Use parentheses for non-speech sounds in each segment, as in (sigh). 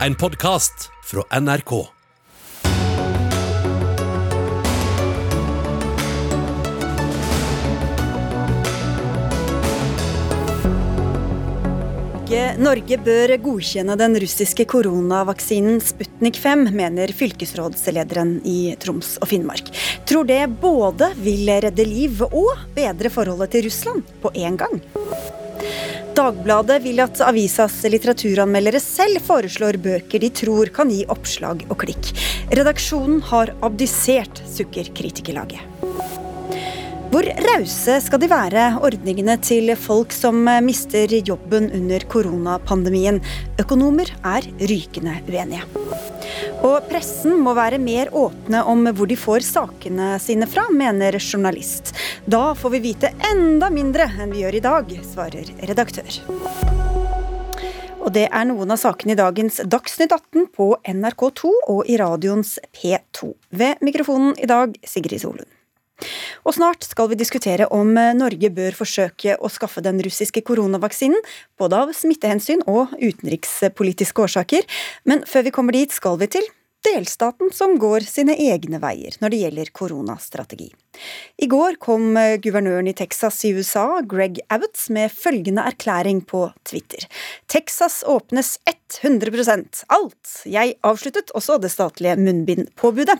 En podkast fra NRK. Norge bør godkjenne den russiske koronavaksinen Sputnik 5, mener fylkesrådslederen i Troms og Finnmark. Tror det både vil redde liv og bedre forholdet til Russland på én gang. Dagbladet vil at avisas litteraturanmeldere selv foreslår bøker de tror kan gi oppslag og klikk. Redaksjonen har abdisert, sukker kritikerlaget. Hvor rause skal de være, ordningene til folk som mister jobben under koronapandemien? Økonomer er rykende uenige. Og pressen må være mer åpne om hvor de får sakene sine fra, mener journalist. Da får vi vite enda mindre enn vi gjør i dag, svarer redaktør. Og det er noen av sakene i dagens Dagsnytt 18 på NRK2 og i radioens P2. Ved mikrofonen i dag, Sigrid Solund. Og snart skal vi diskutere om Norge bør forsøke å skaffe den russiske koronavaksinen, både av smittehensyn og utenrikspolitiske årsaker. Men før vi kommer dit, skal vi til delstaten som går sine egne veier når det gjelder koronastrategi. I går kom guvernøren i Texas i USA, Greg Abbott, med følgende erklæring på Twitter. Texas åpnes 100% alt! Jeg avsluttet også det statlige munnbindpåbudet.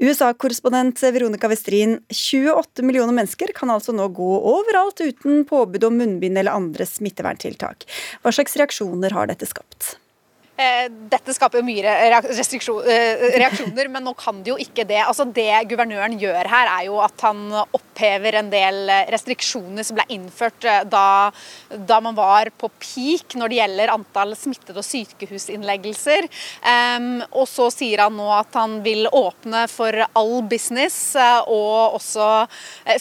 USA-korrespondent Veronica Westrin, 28 millioner mennesker kan altså nå gå overalt uten påbud om munnbind eller andre smitteverntiltak. Hva slags reaksjoner har dette skapt? Eh, dette skaper jo mye eh, reaksjoner, men nå kan det jo ikke det. Altså Det guvernøren gjør her, er jo at han opphever en del restriksjoner som ble innført eh, da, da man var på peak når det gjelder antall smittede og sykehusinnleggelser. Um, og så sier han nå at han vil åpne for all business og også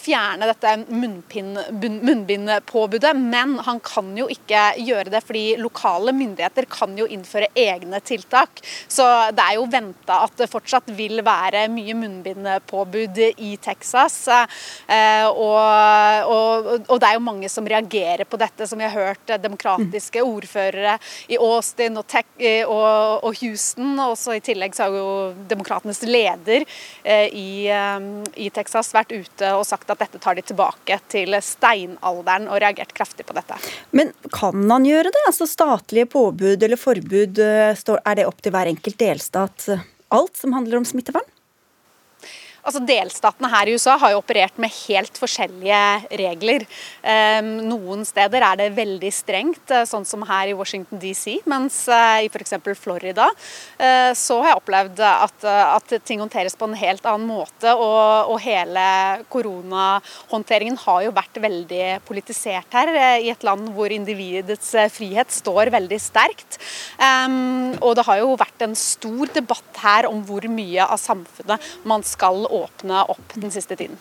fjerne dette munnbindpåbudet. Men han kan jo ikke gjøre det fordi lokale myndigheter kan jo innføre egne tiltak. Så det er jo venta at det fortsatt vil være mye munnbindpåbud i Texas. Eh, og, og, og, det er jo mange som reagerer på dette, som vi har hørt demokratiske ordførere i Austin og, Tech, eh, og, og Houston. Og så I tillegg så har jo demokratenes leder eh, i, i Texas vært ute og sagt at dette tar de tilbake til steinalderen, og reagert kraftig på dette. Men kan han gjøre det? Altså Statlige påbud eller forbud er det opp til hver enkelt delstat alt som handler om smittevern? Altså Delstatene her i USA har jo operert med helt forskjellige regler. Ehm, noen steder er det veldig strengt, eh, sånn som her i Washington DC, mens eh, i f.eks. Florida eh, så har jeg opplevd at, at, ting håndteres på en helt annen måte. Og, og hele koronahåndteringen har jo vært veldig politisert her, i et land hvor individets frihet står veldig sterkt. Ehm, og det har jo vært en stor debatt her om hvor mye av samfunnet man skal åpne opp den siste tiden.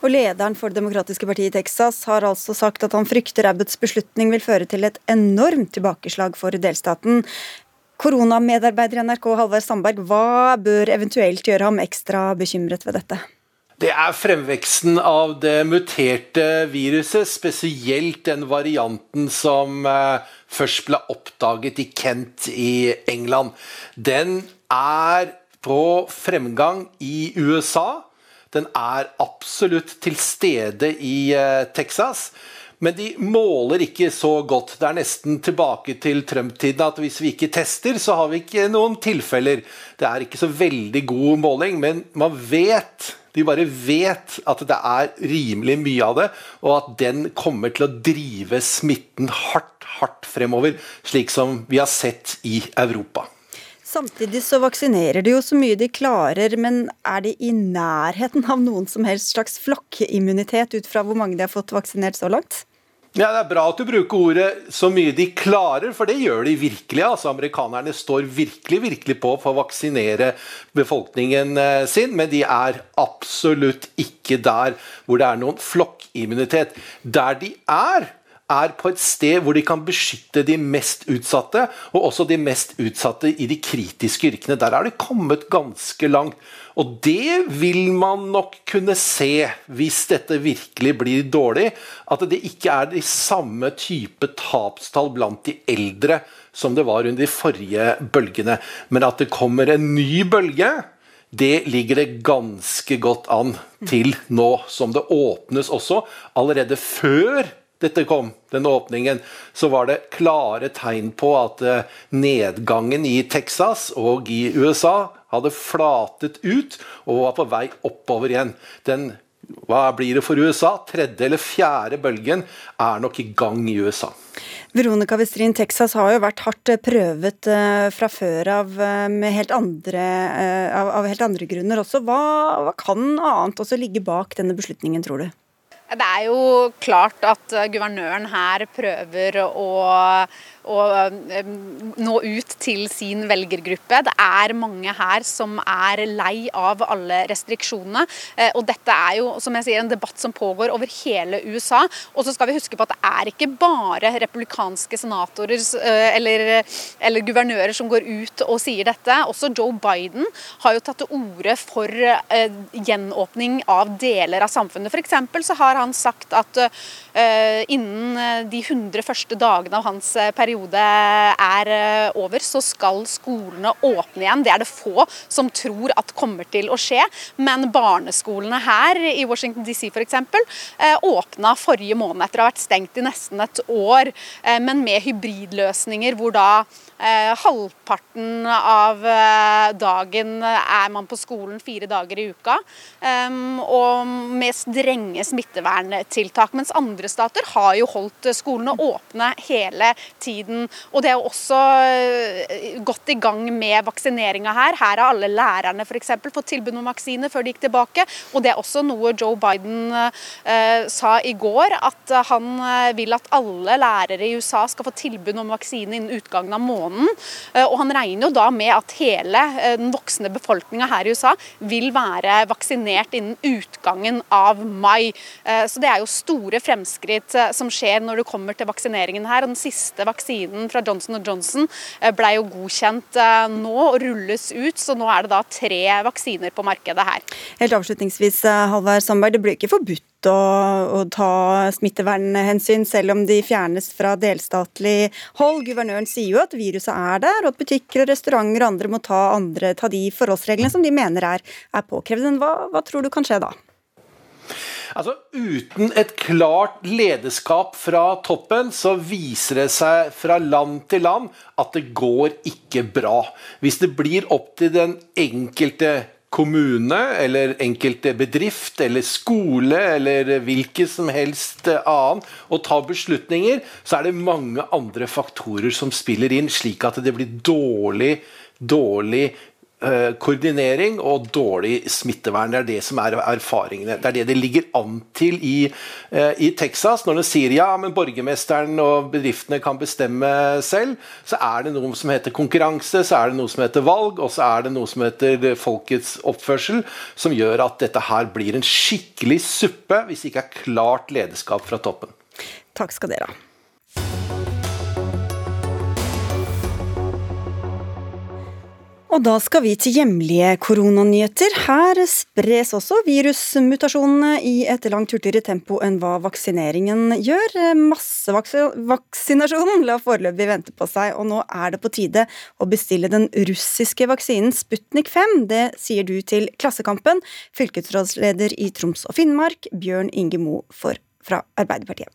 Og Lederen for Det demokratiske partiet i Texas har altså sagt at han frykter Abbotts beslutning vil føre til et enormt tilbakeslag for delstaten. Koronamedarbeider i NRK Halvard Sandberg, hva bør eventuelt gjøre ham ekstra bekymret ved dette? Det er fremveksten av det muterte viruset, spesielt den varianten som eh, først ble oppdaget i Kent i England. Den er på fremgang i USA. Den er absolutt til stede i eh, Texas. Men de måler ikke så godt. Det er nesten tilbake til Trump-tiden at hvis vi ikke tester, så har vi ikke noen tilfeller. Det er ikke så veldig god måling, men man vet de bare vet at det er rimelig mye av det, og at den kommer til å drive smitten hardt, hardt fremover, slik som vi har sett i Europa. Samtidig så vaksinerer de jo så mye de klarer, men er de i nærheten av noen som helst slags flokkimmunitet ut fra hvor mange de har fått vaksinert så langt? Ja, Det er bra at du bruker ordet 'så mye de klarer', for det gjør de virkelig. altså Amerikanerne står virkelig virkelig på for å vaksinere befolkningen eh, sin, men de er absolutt ikke der hvor det er noen flokkimmunitet. Der de er, er på et sted hvor de kan beskytte de mest utsatte, og også de mest utsatte i de kritiske yrkene. Der er de kommet ganske langt. Og det vil man nok kunne se, hvis dette virkelig blir dårlig, at det ikke er de samme type tapstall blant de eldre som det var under de forrige bølgene. Men at det kommer en ny bølge, det ligger det ganske godt an til nå som det åpnes også. Allerede før dette kom, den åpningen, så var det klare tegn på at eh, nedgangen i Texas og i USA hadde flatet ut og var på vei oppover igjen. Den hva blir det for USA? Tredje eller fjerde bølgen er nok i gang i USA. Veronica Westrin, Texas har jo vært hardt prøvet uh, fra før av, med helt andre, av, av, helt andre grunner også. Hva, hva kan annet også ligge bak denne beslutningen, tror du? Det er jo klart at guvernøren her prøver å å eh, nå ut til sin velgergruppe. Det er mange her som er lei av alle restriksjonene. Eh, og dette er jo som jeg sier, en debatt som pågår over hele USA. Og så skal vi huske på at det er ikke bare republikanske senatorer eh, eller, eller guvernører som går ut og sier dette. Også Joe Biden har jo tatt til orde for gjenåpning av deler av samfunnet. F.eks. så har han sagt at innen de 100 første dagene av hans periode periode er eh, over, så skal skolene åpne igjen. Det er det få som tror at kommer til å skje. Men barneskolene her i Washington DC f.eks. Eh, åpna forrige måned etter å ha vært stengt i nesten et år, eh, men med hybridløsninger hvor da Eh, halvparten av eh, dagen er man på skolen fire dager i uka. og med strenge smitteverntiltak. Mens andre stater har jo holdt skolene åpne hele tiden. Og det er jo også eh, godt i gang med vaksineringa her. Her har alle lærerne f.eks. fått tilbud om vaksine før de gikk tilbake. Og det er også noe Joe Biden sa i går, at han vil at alle lærere i USA skal få tilbud om vaksine innen utgangen av måneden måneden. Eh, og han regner jo da med at hele eh, den voksne befolkninga her i USA vil være vaksinert innen utgangen av mai. Eh, så det er jo store fremskritt som skjer når det kommer til vaksineringen her. Den siste vaksinen fra Johnson Johnson ble jo godkjent nå og rulles ut, så nå er det da tre vaksiner på markedet her. Helt avslutningsvis, Halvard Sandberg, det blir ikke forbudt å, å, ta smittevernhensyn, selv om de fjernes fra delstatlig hold. Guvernøren sier jo at viruset er der, og at butikker og restauranter og andre må ta, andre, ta de forholdsreglene som de mener er, er påkrevd. Hva, hva tror du kan skje da? Altså, Uten et klart lederskap fra toppen, så viser det seg fra land til land at det går ikke bra. Hvis det blir opp til den enkelte kommune eller enkelte bedrift eller skole eller hvilken som helst annen å ta beslutninger, så er det mange andre faktorer som spiller inn, slik at det blir dårlig, dårlig Eh, koordinering og dårlig smittevern. Det er det som er erfaringene. Det er det det ligger an til i, eh, i Texas. Når de sier ja, men borgermesteren og bedriftene kan bestemme selv, så er det noe som heter konkurranse, så er det noe som heter valg, og så er det noe som heter folkets oppførsel, som gjør at dette her blir en skikkelig suppe hvis det ikke er klart lederskap fra toppen. Takk skal dere ha. Og da skal vi til hjemlige koronanyheter. Her spres også virusmutasjonene i et langt hurtigere tempo enn hva vaksineringen gjør. Massevaksinasjonen la foreløpig vente på seg, og nå er det på tide å bestille den russiske vaksinen Sputnik 5. Det sier du til Klassekampen, fylkesrådsleder i Troms og Finnmark, Bjørn Inge Mo fra Arbeiderpartiet.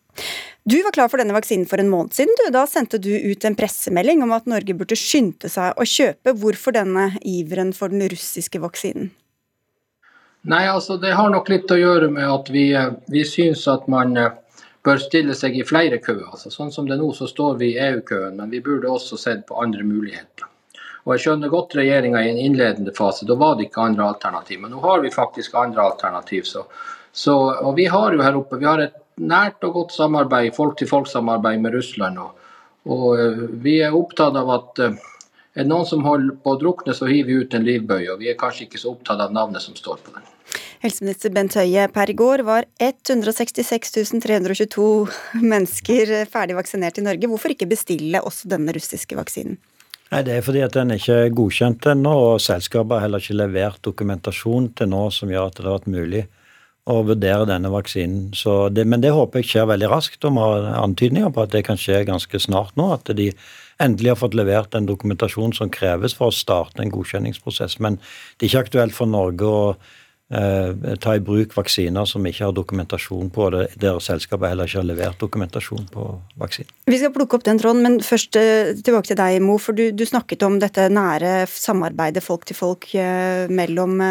Du var klar for denne vaksinen for en måned siden. Du. Da sendte du ut en pressemelding om at Norge burde skynde seg å kjøpe. Hvorfor denne iveren for den russiske vaksinen? Nei, altså Det har nok litt å gjøre med at vi, vi syns at man eh, bør stille seg i flere køer. Altså, sånn som det nå, så står vi i EU-køen, men vi burde også sett på andre muligheter. Og Jeg skjønner godt regjeringa i en innledende fase, da var det ikke andre alternativ. Men nå har vi faktisk andre alternativ. Så, så, og vi har jo her oppe vi har et nært og godt samarbeid, folk-til-folk-samarbeid med Russland. Og, og, eh, vi er opptatt av at eh, er det noen som holder på å drukne, så hiver vi ut en livbøye. Og vi er kanskje ikke så opptatt av navnet som står på den. Helseminister Bent Høie, per i går var 166 322 (laughs) mennesker ferdig vaksinert i Norge. Hvorfor ikke bestille også denne russiske vaksinen? Nei, Det er fordi at den ikke er godkjent ennå, og selskapet har heller ikke levert dokumentasjon til nå som gjør at det har vært mulig å vurdere denne vaksinen. Det, men det håper jeg skjer veldig raskt, og vi har antydninger på at det kan skje ganske snart nå. At de endelig har fått levert den dokumentasjonen som kreves for å starte en godkjenningsprosess. Men det er ikke aktuelt for Norge å ta i bruk vaksiner som ikke har dokumentasjon på det, der selskapet heller ikke har levert dokumentasjon på vaksinen. Vi skal plukke opp den tråden, men først eh, tilbake til deg, Mo. For du, du snakket om dette nære samarbeidet folk til folk eh, mellom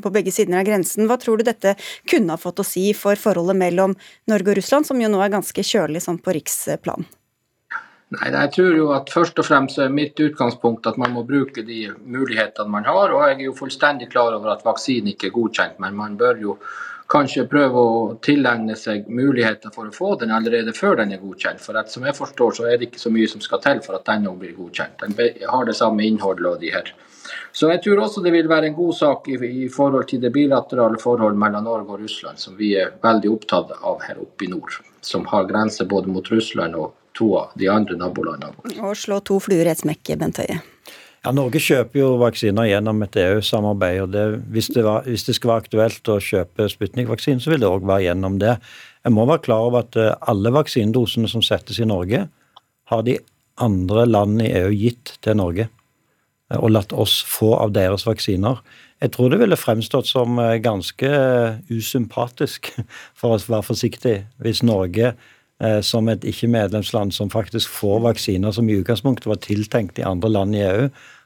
på begge sider av grensen. Hva tror du dette kunne ha fått å si for forholdet mellom Norge og Russland, som jo nå er ganske kjølig sånn på riksplan? Nei, Jeg tror jo at først og fremst er mitt utgangspunkt at man må bruke de mulighetene man har. og Jeg er jo fullstendig klar over at vaksinen ikke er godkjent, men man bør jo kanskje prøve å tilegne seg muligheter for å få den allerede før den er godkjent. For som jeg forstår, så er det ikke så mye som skal til for at den blir godkjent. Den har det samme innholdet og de her. Så jeg tror også det vil være en god sak i, i forhold til det bilaterale forhold mellom Norge og Russland, som vi er veldig opptatt av her oppe i nord. Som har grenser både mot Russland og to av de andre nabolandene våre. Og slå to fluer i et smekk, Bent Høie. Ja, Norge kjøper jo vaksiner gjennom et EU-samarbeid. og det, hvis, det var, hvis, det skal være aktuelt å kjøpe Sputnik-vaksinen, så vil det òg være gjennom det. Jeg må være klar over at eh, alle vaksinedosene som settes i Norge, har de andre landene i EU gitt til Norge. Eh, og latt oss få av deres vaksiner. Jeg tror det ville fremstått som eh, ganske usympatisk, (laughs) for å være forsiktig, hvis Norge som et ikke-medlemsland som faktisk får vaksiner som i utgangspunktet var tiltenkt i andre land i EU,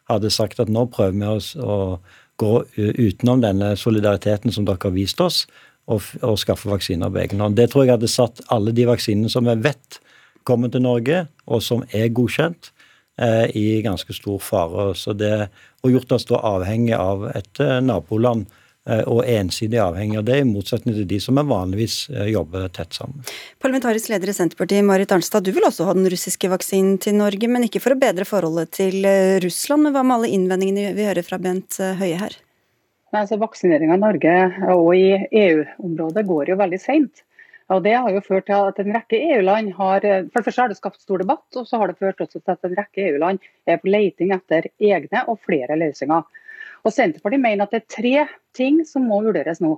hadde sagt at nå prøver vi oss å gå utenom denne solidariteten som dere har vist oss, og, og skaffe vaksiner på egen hånd. Det tror jeg hadde satt alle de vaksinene som vi vet kommer til Norge, og som er godkjent, eh, i ganske stor fare. Det, og gjort oss da avhengig av et eh, naboland Eh, og ensidig avhengig av det, i motsetning til de som er vanligvis eh, jobber tett sammen. Parlamentarisk leder i Senterpartiet, Marit Arnstad, du vil også ha den russiske vaksinen til Norge, men ikke for å bedre forholdet til eh, Russland. Men hva med alle innvendingene vi hører fra Bent Høie her? Nei, altså Vaksineringa i Norge og i EU-området går jo veldig seint. Og Det har jo ført til at en rekke EU-land har for det første har det skapt stor debatt, og så har det ført også til at en rekke EU-land er på leiting etter egne og flere løsninger. Og Senterpartiet mener at det er tre ting som må vurderes nå.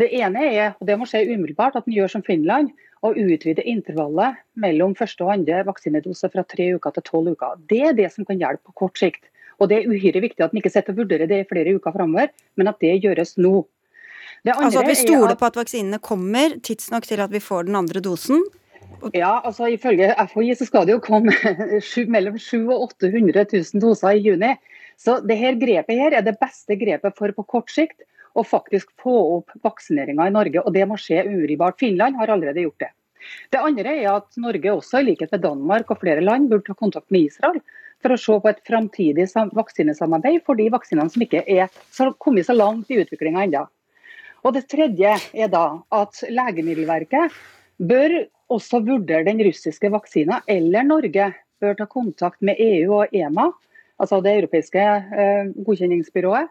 Det ene er, og det må skje umiddelbart, at en gjør som Finland og utvider intervallet mellom første og andre vaksinedose fra tre uker til tolv uker. Det er det som kan hjelpe på kort sikt. Og Det er uhyre viktig at en ikke sitter og vurderer det i flere uker framover, men at det gjøres nå. altså At vi stoler på at vaksinene kommer tidsnok til at vi får den andre dosen? Ja, altså Ifølge FHI så skal det jo komme (laughs) mellom 700 og 800 000 doser i juni. Så det her grepet her er det beste grepet for på kort sikt å faktisk få opp vaksineringa i Norge. Og det må skje umiddelbart. Finland har allerede gjort det. Det andre er at Norge også, i likhet med Danmark og flere land, burde ta kontakt med Israel for å se på et framtidig vaksinesamarbeid for de vaksinene som ikke er kommet så langt i utviklinga ennå. Og Det tredje er da at Legemiddelverket bør også vurdere den russiske vaksina, eller Norge bør ta kontakt med EU og EMA altså det europeiske eh, godkjenningsbyrået,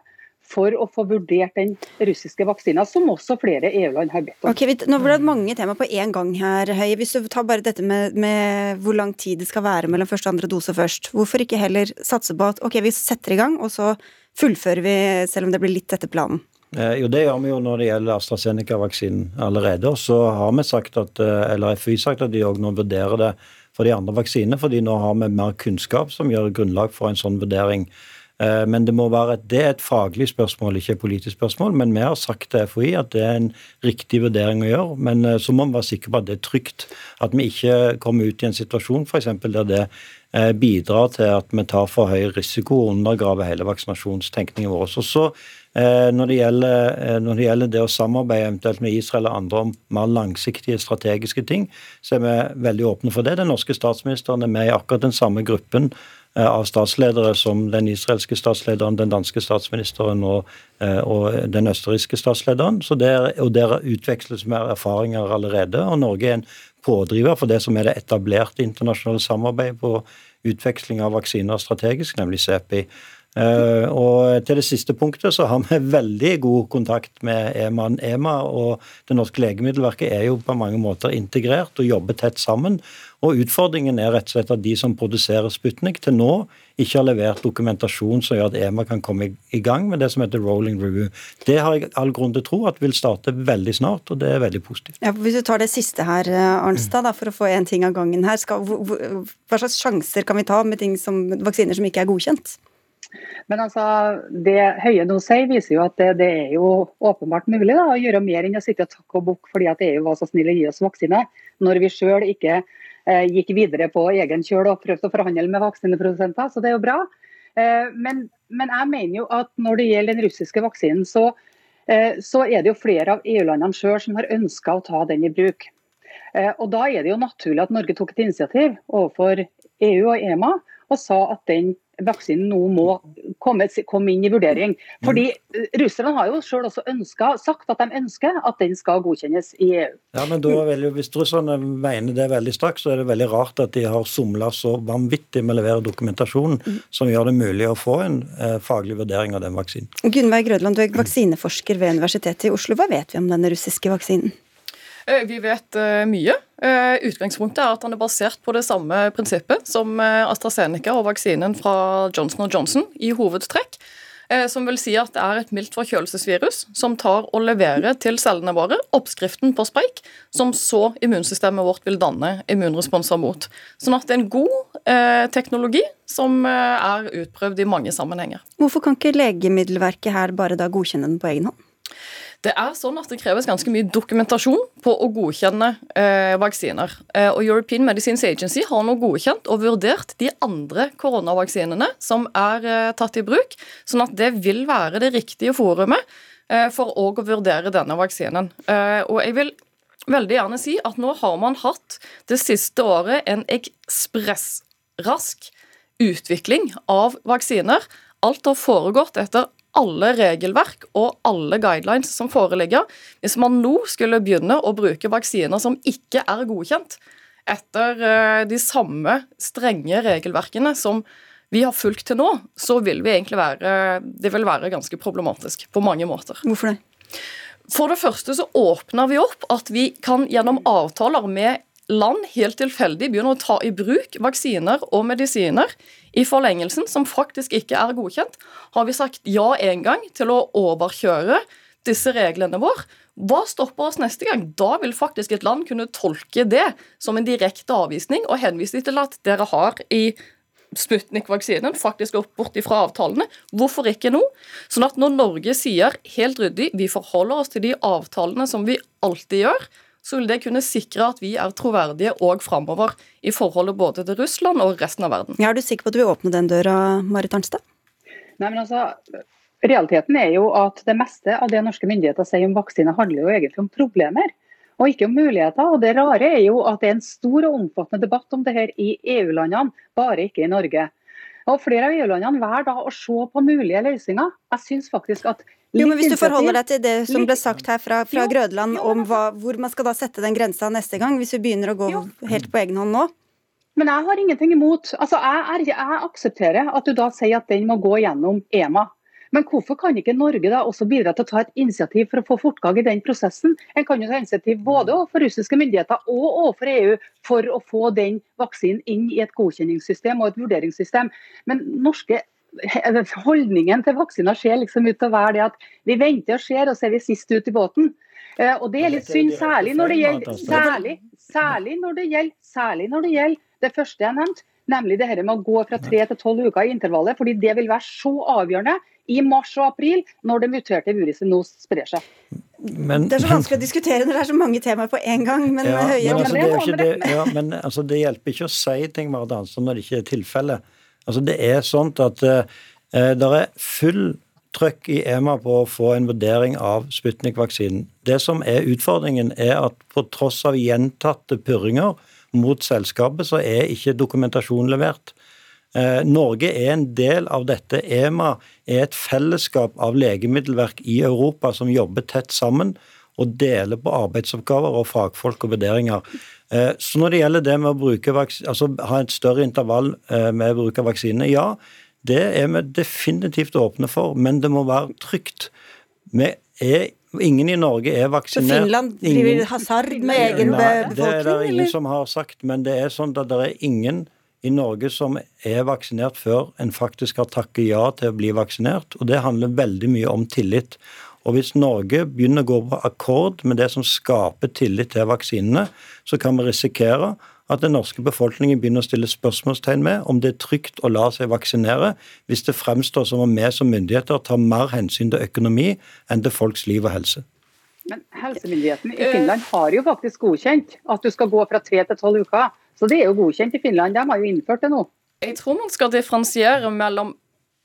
for å få vurdert den russiske vaksina, som også flere EU-land har bedt om. Ok, Nå ble det mange tema på én gang her, Høie. Hvis du tar bare dette med, med, hvor lang tid det skal være mellom første og andre dose først, hvorfor ikke heller satse på at ok, vi setter i gang, og så fullfører vi selv om det blir litt etter planen? Eh, jo, Det gjør vi jo når det gjelder AstraZeneca-vaksinen allerede. og Så har vi sagt at, eh, eller FHI sagt at de òg nå vurderer det for de andre vaksinene, fordi nå har vi mer kunnskap som gjør grunnlag for en sånn vurdering. Eh, men det må være et, det er et faglig spørsmål, ikke et politisk spørsmål. Men vi har sagt til FHI at det er en riktig vurdering å gjøre. Men eh, så må vi være sikre på at det er trygt. At vi ikke kommer ut i en situasjon f.eks. der det eh, bidrar til at vi tar for høy risiko og undergraver hele vaksinasjonstenkningen vår. Så, så når det, gjelder, eh, når det, gjelder, det å samarbeide eventuelt med Israel og andre om mer langsiktige strategiske ting, så er vi veldig åpne for det. Den norske statsministeren er med i akkurat den samme gruppen eh, av statsledere som den israelske statslederen, den danske statsministeren og, og den østerrikske statslederen. Der, og der utveksles mer erfaringer allerede. Og Norge er en pådriver for det som er det etablerte internasjonale samarbeidet på utveksling av vaksiner strategisk, nemlig CEPI. Uh, og til det siste punktet så har vi veldig god kontakt med EMA. EMA og Det norske legemiddelverket er jo på mange måter integrert og jobber tett sammen. Og Utfordringen er rett og slett at de som produserer Sputnik til nå, ikke har levert dokumentasjon som gjør at EMA kan komme i gang med det som heter rolling review. Det har jeg all grunn til å tro at vil starte veldig snart, og det er veldig positivt. Ja, hvis du tar det siste her, eh, Arnstad, da, for å få én ting av gangen her. Skal, hva slags sjanser kan vi ta med ting som, vaksiner som ikke er godkjent? Men altså, Det Høie nå sier, viser jo at det, det er jo åpenbart mulig da, å gjøre mer enn å sitte og takke og bukke fordi at EU var så snill å gi oss vaksine, når vi sjøl ikke eh, gikk videre på egen kjøl og prøvde å forhandle med vaksineprodusenter. Så det er jo bra. Eh, men, men, jeg mener jo at når det gjelder den russiske vaksinen, så, eh, så er det jo flere av EU-landene sjøl som har ønska å ta den i bruk. Eh, og Da er det jo naturlig at Norge tok et initiativ overfor EU og EMA og sa at den vaksinen nå må komme, komme, inn i vurdering. Fordi eh, Russland har jo selv også ønsket, sagt at de ønsker at den skal godkjennes i EU. Ja, men da vil jo, Hvis russerne mener det veldig straks, så er det veldig rart at de har somla så vanvittig med å levere dokumentasjon mm. som gjør det mulig å få en eh, faglig vurdering av den vaksinen. Gunnveig Grødland, du er vaksineforsker ved Universitetet i Oslo. Hva vet vi om denne russiske vaksinen? Eh, vi vet eh, mye. Eh, utgangspunktet er at han er basert på det samme prinsippet som AstraZeneca og vaksinen fra Johnson Johnson i hovedtrekk. Som vil si at det er et mildt forkjølelsesvirus som tar og leverer til cellene våre oppskriften på spike, som så immunsystemet vårt vil danne immunresponser mot. Sånn at det er en god eh, teknologi som er utprøvd i mange sammenhenger. Hvorfor kan ikke Legemiddelverket her bare da godkjenne den på egen hånd? Det er sånn at det kreves ganske mye dokumentasjon på å godkjenne eh, vaksiner. Eh, og European Medicines Agency har nå godkjent og vurdert de andre koronavaksinene som er eh, tatt i bruk, sånn at det vil være det riktige forumet eh, for å vurdere denne vaksinen. Eh, og jeg vil veldig gjerne si at nå har man hatt det siste året en ekspressrask utvikling av vaksiner. Alt har foregått etter alle regelverk og alle guidelines som foreligger. Hvis man nå skulle begynne å bruke vaksiner som ikke er godkjent, etter eh, de samme strenge regelverkene som vi har fulgt til nå, så vil vi egentlig være Det vil være ganske problematisk på mange måter. Hvorfor det? For det første så åpner vi opp at vi kan gjennom avtaler med land helt tilfeldig begynner å ta i bruk vaksiner og medisiner i forlengelsen som faktisk ikke er godkjent, har vi sagt ja en gang til å overkjøre disse reglene våre. Hva stopper oss neste gang? Da vil faktisk et land kunne tolke det som en direkte avvisning og henvise til at dere har i Sputnik-vaksinen faktisk gått bort ifra avtalene. Hvorfor ikke nå? Sånn at når Norge sier helt ryddig vi forholder oss til de avtalene som vi alltid gjør, så vil det kunne sikre at vi er troverdige òg framover i forholdet både til Russland og resten av verden. Ja, er du sikker på at du vil åpne den døra, Marit Arnstad? Nei, men altså, Realiteten er jo at det meste av det norske myndigheter sier om vaksine, handler jo egentlig om problemer og ikke om muligheter. Og Det rare er jo at det er en stor og omfattende debatt om det her i EU-landene, bare ikke i Norge. Og Flere av EU-landene velger da å se på mulige løsninger. Jeg synes faktisk at jo, men Hvis du forholder deg til det som ble sagt her fra, fra Grødland om hva, hvor man skal da sette den grensa neste gang, hvis vi begynner å gå helt på egen hånd nå? Men jeg har ingenting imot. Altså, jeg, jeg aksepterer at du da sier at den må gå gjennom EMA. Men hvorfor kan ikke Norge da også bidra til å ta et initiativ for å få fortgang i den prosessen? En kan jo ta initiativ både overfor russiske myndigheter og overfor EU for å få den vaksinen inn i et godkjenningssystem og et vurderingssystem. Men norske holdningen til vaksiner ser liksom ut til å være det at vi venter og ser, og så er vi sist ut i båten. Eh, og Det er litt synd, særlig når det gjelder, særlig, særlig når det gjelder, særlig når det gjelder det første jeg nevnte, nemlig det her med å gå fra tre til tolv uker i intervallet. fordi Det vil være så avgjørende i mars og april, når det muterte viruset nå sprer seg. Men, det er så vanskelig å diskutere når det er så mange temaer på en gang. Men, ja, men, altså, det, det, ja, men altså, det, hjelper ikke å si ting Marit Hansen, når det ikke er tilfellet. Altså Det er sånn at eh, eh det er full trøkk i EMA på å få en vurdering av Sputnik-vaksinen. Det som er utfordringen, er at på tross av gjentatte purringer mot selskapet, så er ikke dokumentasjon levert. Eh, Norge er en del av dette. EMA er et fellesskap av legemiddelverk i Europa som jobber tett sammen og deler på arbeidsoppgaver og fagfolk og vurderinger. Eh, så når det gjelder det med å altså ha et større intervall eh, med bruk av vaksine, ja, Det er vi definitivt åpne for, men det må være trygt. Vi er Ingen i Norge er vaksinert. Så Finland driver hasard med egen befolkning? Det er det ingen eller? som har sagt, men det er sånn at det er ingen i Norge som er vaksinert før en faktisk har takket ja til å bli vaksinert. Og det handler veldig mye om tillit. Og hvis Norge begynner å gå på akkord med det som skaper tillit til vaksinene, så kan vi risikere at den norske befolkningen begynner å stille spørsmålstegn med om det er trygt å la seg vaksinere, hvis det fremstår som om vi som myndigheter tar mer hensyn til økonomi enn til folks liv og helse. Men helsemyndighetene i Finland har jo faktisk godkjent at du skal gå fra tre til tolv uker. Så det er jo godkjent i Finland. De har jo innført det nå. Jeg tror man skal differensiere mellom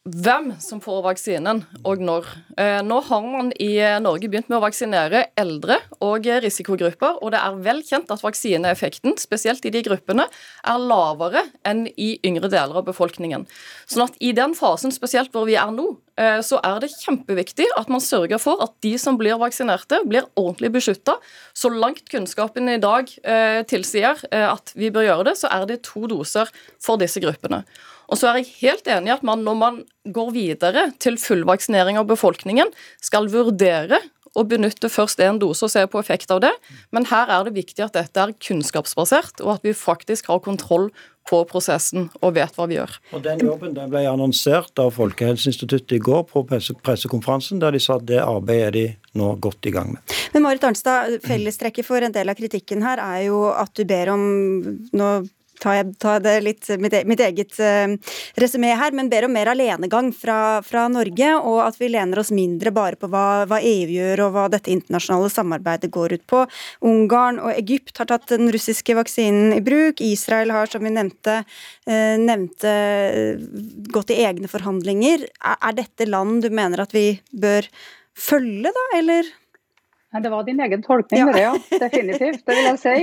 hvem som får vaksinen, og når. Eh, nå har man i Norge begynt med å vaksinere eldre og risikogrupper, og det er vel kjent at vaksineeffekten, spesielt i de gruppene, er lavere enn i yngre deler av befolkningen. Sånn at i den fasen, spesielt hvor vi er nå, eh, så er det kjempeviktig at man sørger for at de som blir vaksinerte, blir ordentlig beskytta. Så langt kunnskapen i dag eh, tilsier at vi bør gjøre det, så er det to doser for disse gruppene. Og så er jeg helt enig i at man når man går videre til fullvaksinering av befolkningen, skal vurdere å benytte først én dose og se på effekt av det. Men her er det viktig at dette er kunnskapsbasert, og at vi faktisk har kontroll på prosessen og vet hva vi gjør. Og Den jobben den ble annonsert av Folkehelseinstituttet i går på pressekonferansen, der de sa at det arbeidet er de nå godt i gang med. Men Marit Arnstad, fellestrekket for en del av kritikken her er jo at du ber om nå tar jeg, tar det litt mitt, e, eget uh, resymé her, men ber om mer alenegang fra, fra, Norge, og at vi lener oss mindre bare på hva, hva, EU gjør og hva dette internasjonale samarbeidet går ut på. Ungarn og Egypt har tatt den russiske vaksinen i bruk. Israel har, som vi nevnte, uh, nevnte gått i egne forhandlinger. Er, er dette land du mener at vi bør følge, da, eller? Det var din egen tolkning, ja. ja. Definitivt, det vil jeg si.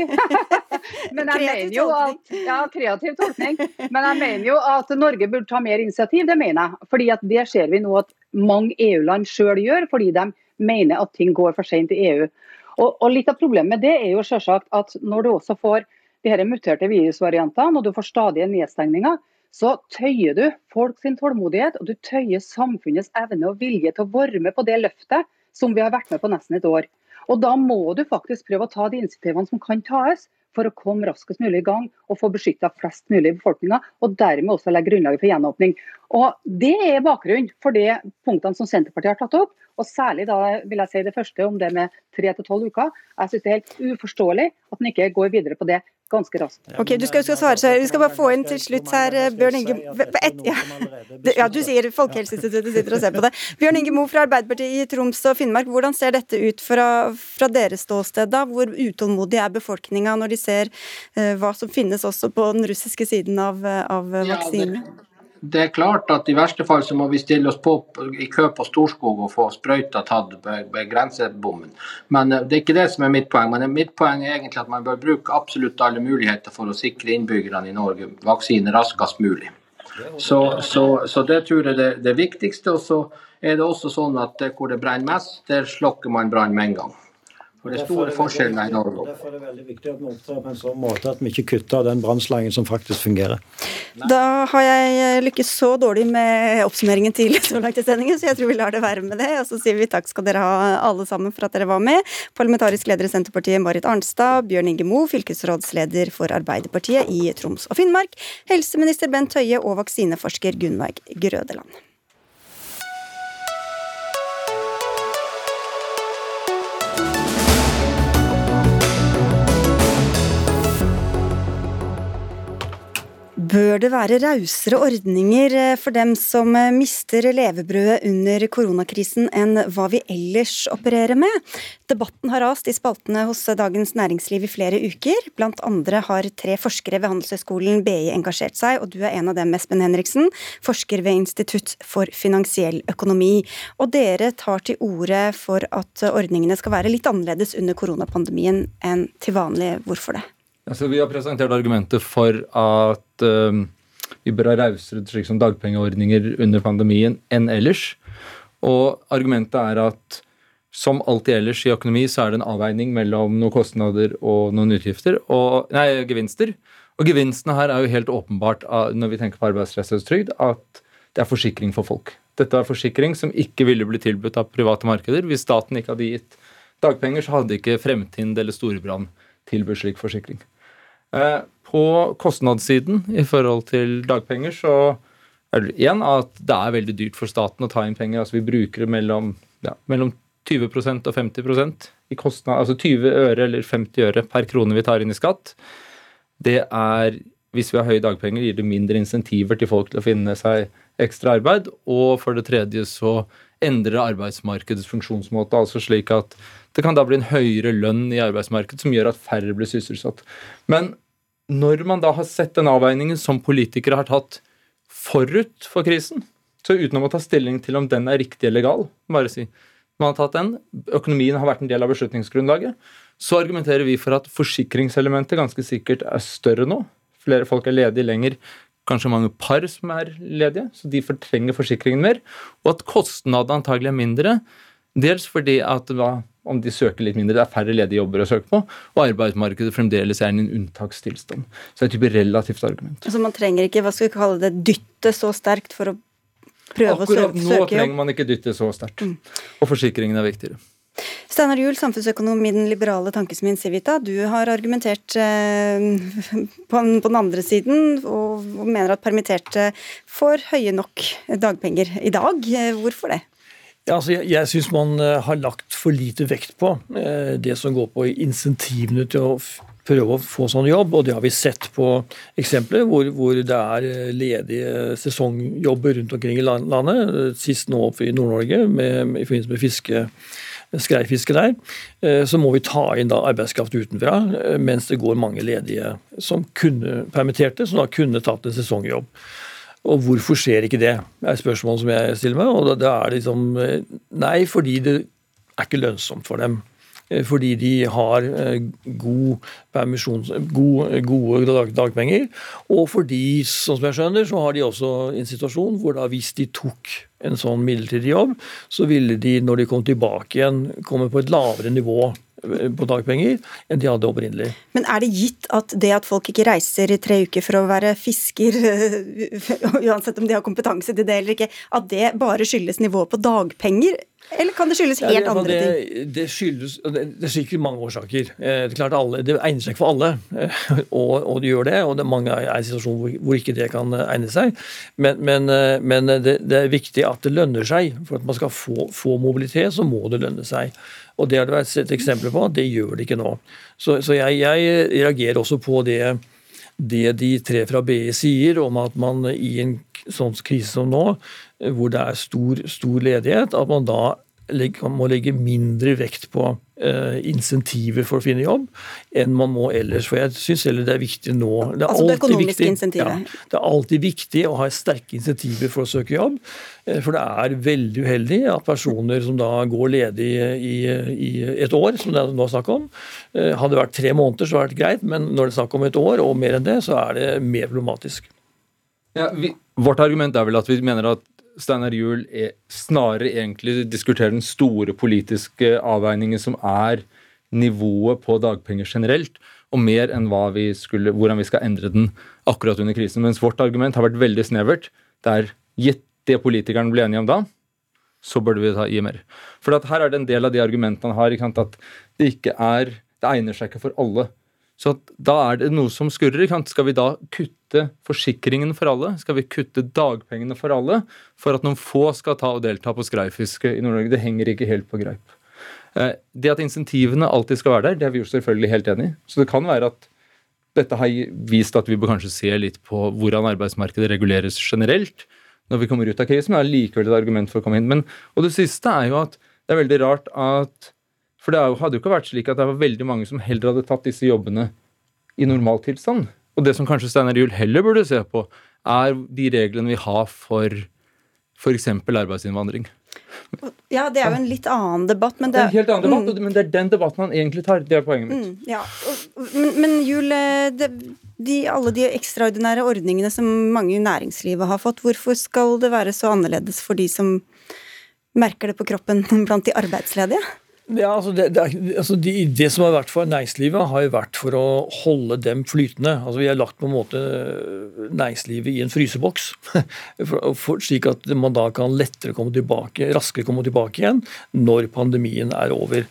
(laughs) Men jeg mener jo at, ja, kreativ tolkning. Men jeg mener jo at Norge burde ta mer initiativ, det mener jeg. Fordi at Det ser vi nå at mange EU-land sjøl gjør, fordi de mener at ting går for sent i EU. Og, og, Litt av problemet med det er jo selvsagt at når du også får de her muterte virusvariantene, og du får stadige nedstengninger, så tøyer du folks tålmodighet, og du tøyer samfunnets evne og vilje til å være med på det løftet som vi har vært med på nesten et år. Og Da må du faktisk prøve å ta de initiativene som kan tas for å komme raskest mulig i gang og få beskytta flest mulig i befolkninga, og dermed også legge grunnlaget for gjenåpning. Og Det er bakgrunnen for de punktene som Senterpartiet har tatt opp, og særlig da vil jeg si det første om det med tre til tolv uker. Jeg synes det er helt uforståelig at en ikke går videre på det ganske raskt. Ok, Du skal, skal svare, så Vi skal bare få inn til slutt her eh, Bjørn Inge ja. ja, du sier Folkehelseinstituttet sitter og ser på det. Bjørn Inge Moe fra Arbeiderpartiet i Troms og Finnmark, hvordan ser dette ut fra, fra deres ståsted? da? Hvor utålmodig er befolkninga når de ser uh, hva som finnes også på den russiske siden av, av vaksinen? Ja, det er klart at i verste fall så må vi stille oss på i kø på Storskog og få sprøyta tatt ved grensebommen. Men eh, det er ikke det som er mitt poeng. Men mitt poeng er egentlig at man bør bruke absolutt alle muligheter for å sikre innbyggerne i Norge vaksine raskest mulig. Så, så, så det tror jeg er det, viktigste. Og så er det også sånn at hvor det brenner mest, der slokker man brann med en gang. For det er store forskjeller i Norge. Derfor er det veldig viktig at vi opptrer på en sånn måte at vi ikke kutter den brannslangen som faktisk fungerer. Da har jeg lykkes så dårlig med oppsummeringen til (laughs) så langt i sendingen, så jeg tror vi lar det være med det. Og så sier vi takk skal dere ha alle sammen for at dere var med. Parlamentarisk leder i Senterpartiet Marit Arnstad, Bjørn Inge Moe, fylkesrådsleder for Arbeiderpartiet i Troms og Finnmark, helseminister Bent Høie og vaksineforsker Gunnveig Grødeland. Bør det være rausere ordninger eh, for dem som eh, mister levebrødet under koronakrisen enn hva vi ellers opererer med? Debatten har rast i spaltene hos Dagens Næringsliv i flere uker. Blant andre har tre forskere ved Handelshøyskolen BI engasjert seg, og du er en av dem, Espen Henriksen, forsker ved Institutt for finansiell økonomi. Og dere tar til orde for at ordningene skal være litt annerledes under koronapandemien enn til vanlig. Hvorfor det? Altså, vi har presentert argumentet for at uh, vi bør ha rausere slik som dagpengeordninger under pandemien enn ellers. Og argumentet er at som alltid ellers i økonomi, så er det en avveining mellom noen kostnader og noen utgifter, og, nei, gevinster. Og gevinstene her er jo helt åpenbart når vi tenker på arbeidsledighetstrygd, at det er forsikring for folk. Dette er forsikring som ikke ville blitt tilbudt av private markeder. Hvis staten ikke hadde gitt dagpenger, så hadde ikke Fremtind eller Storebrand tilbudt slik forsikring. Eh, på kostnadssiden i forhold til dagpenger så er det én at det er veldig dyrt for staten å ta inn penger. altså Vi bruker det mellom, ja, mellom 20% og 50% i kostnad, altså 20 øre eller 50 øre per krone vi tar inn i skatt. Det er, hvis vi har høye dagpenger, gir det mindre insentiver til folk til å finne seg ekstra arbeid. Og for det tredje så endrer arbeidsmarkedets funksjonsmåte, altså slik at det kan da bli en høyere lønn i arbeidsmarkedet som gjør at færre blir sysselsatt. Men når man da har sett den avveiningen som politikere har tatt forut for krisen, så utenom å ta stilling til om den er riktig eller gal, bare si man har tatt den, økonomien har vært en del av beslutningsgrunnlaget, så argumenterer vi for at forsikringselementet ganske sikkert er større nå. Flere folk er ledige lenger, kanskje mange par som er ledige, så de fortrenger forsikringen mer. Og at kostnadene antagelig er mindre, dels fordi at hva, om de søker litt mindre, det er færre ledige jobber å søke på, og arbeidsmarkedet fremdeles er i en unntakstilstand. Så det er et type relativt argument. Altså Man trenger ikke hva skal vi kalle det, dytte så sterkt for å prøve Akkurat å søke Akkurat nå trenger man ikke dytte så sterkt. Mm. Og forsikringen er viktigere. Steinar Juel, samfunnsøkonom i den liberale tankesmien Civita. Du har argumentert eh, på, den andre siden og, mener at permitterte får høye nok dagpenger i dag. Hvorfor det? Ja, altså jeg jeg syns man eh, har lagt for lite vekt på eh, det som går på insentivene til å prøve å få sånn jobb, og det har vi sett på eksempler hvor, hvor det er eh, ledige sesongjobber rundt omkring i landet. Sist nå i Nord-Norge i forbindelse med fiske, skreifiske der. Så må vi ta inn arbeidskraft utenfra, mens det går mange ledige som kunne permitterte, som da kunne tatt en sesongjobb. Og hvorfor skjer ikke det, er spørsmålet som jeg stiller meg. Og da er det liksom eh, Nei, fordi det er ikke lønnsomt for dem. Eh, fordi de har eh, god gode, gode dagpenger. Og fordi, sånn som jeg skjønner, så har de også en situasjon hvor da hvis de tok en sånn midlertidig jobb, så ville de når de kom tilbake igjen, komme på et lavere nivå på dagpenger enn de hadde opprinnelig. Men er det gitt at det at folk ikke reiser i tre uker for å være fisker, (laughs) uansett om de har kompetanse til det eller ikke, at det bare skyldes nivået på dagpenger? Eller kan det skyldes helt ja, det, andre det, ting? Det skyldes det, er sikkert mange årsaker. Eh, det er klart alle, det egner seg ikke for alle, (laughs) og, og det gjør det. Og det er mange er i situasjoner hvor, hvor, ikke det kan egne seg. Men, men, eh, men det, er viktig at det lønner seg. For at man skal få, få mobilitet, så må det lønne seg. Og det har det vært sett eksempler på. Det gjør det ikke nå. Så, så jeg, jeg, reagerer også på det, det de tre fra BI sier, om at man i en sånn krise som nå, hvor det er stor, stor ledighet, at man da må legge mindre vekt på uh, insentiver for å finne jobb enn man må ellers. For jeg syns heller det er viktig nå det er Altså det økonomiske insentivet? Ja, det er alltid viktig å ha sterke insentiver for å søke jobb. Uh, for det er veldig uheldig at personer som da går ledig i, i et år, som det er nå snakk om uh, Hadde det vært tre måneder, så hadde det vært greit, men når det er snakk om et år og mer enn det, så er det mer problematisk. Ja, vi, vårt argument er vel at vi mener at Steinar Juel snarere egentlig diskuterer den store politiske avveiningen som er nivået på dagpenger generelt, og mer enn vi skulle, hvordan vi skal endre den akkurat under krisen. Mens vårt argument har vært veldig snevert. Det er gitt det politikerne ble enige om da, så burde vi ta i mer. For her er det en del av de argumentene han har, at det ikke er Det egner seg ikke for alle. Så da er det noe som skurrer. Skal vi da kutte forsikringen for alle? Skal vi kutte dagpengene for alle for at noen få skal ta og delta på skreifiske i Nord-Norge? Det henger ikke helt på greip. Eh, det at insentivene alltid skal være der, det er vi jo selvfølgelig helt enig i. Så det kan være at dette har vist at vi bør kanskje se litt på hvordan arbeidsmarkedet reguleres generelt når vi kommer ut av krisen, det er likevel et argument for å komme inn. Men, og det siste er jo at det er veldig rart at for det hadde jo ikke vært slik at det var veldig mange som heller hadde tatt disse jobbene i normaltilstand. Og det som kanskje Steinar Juel heller burde se på, er de reglene vi har for f.eks. arbeidsinnvandring. Ja, det er jo en litt annen debatt, men det, det er en helt annen debatt, mm. men det er den debatten han egentlig tar. Det er poenget mitt. Mm, ja. Men, men Jul, eh, de, alle de ekstraordinære ordningene som mange i næringslivet har fått, hvorfor skal det være så annerledes for de som merker det på kroppen (laughs) blant de arbeidsledige? Ja, altså det, det, altså de, det, som har vært for næringslivet, har jo vært for å holde dem flytende. Altså Vi har lagt på en måte næringslivet i en fryseboks, (laughs) for, for, slik at man da kan lettere komme tilbake, raskere komme tilbake igjen når pandemien er over.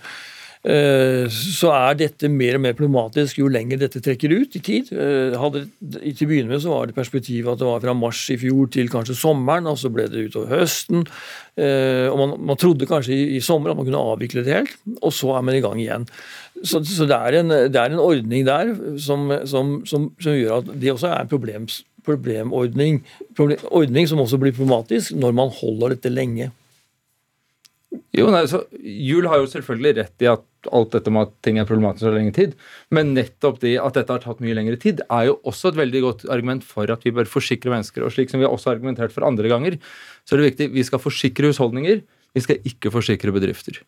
Eh, så er dette mer og mer problematisk jo lenger dette trekker ut i tid. Eh, hadde, til å begynne med så var det perspektivet at det var fra mars i fjor til kanskje sommeren, og så ble det utover høsten. Eh, og man, man trodde kanskje i, i, sommer at man kunne avvikle det helt, og så er man i gang igjen. Så, så det, er en, det, er en, ordning der som, som, som, som, gjør at det også er en problems, problemordning, problem, ordning som også blir problematisk når man holder dette lenge. Jo, nei, så Jul har jo selvfølgelig rett i at alt dette med at ting er problematisk over lengre tid, men nettopp det at dette har tatt mye lengre tid, er jo også et veldig godt argument for at vi bør forsikre mennesker. Og slik som vi har også argumentert for andre ganger, så er det viktig vi skal forsikre husholdninger, vi skal ikke forsikre bedrifter.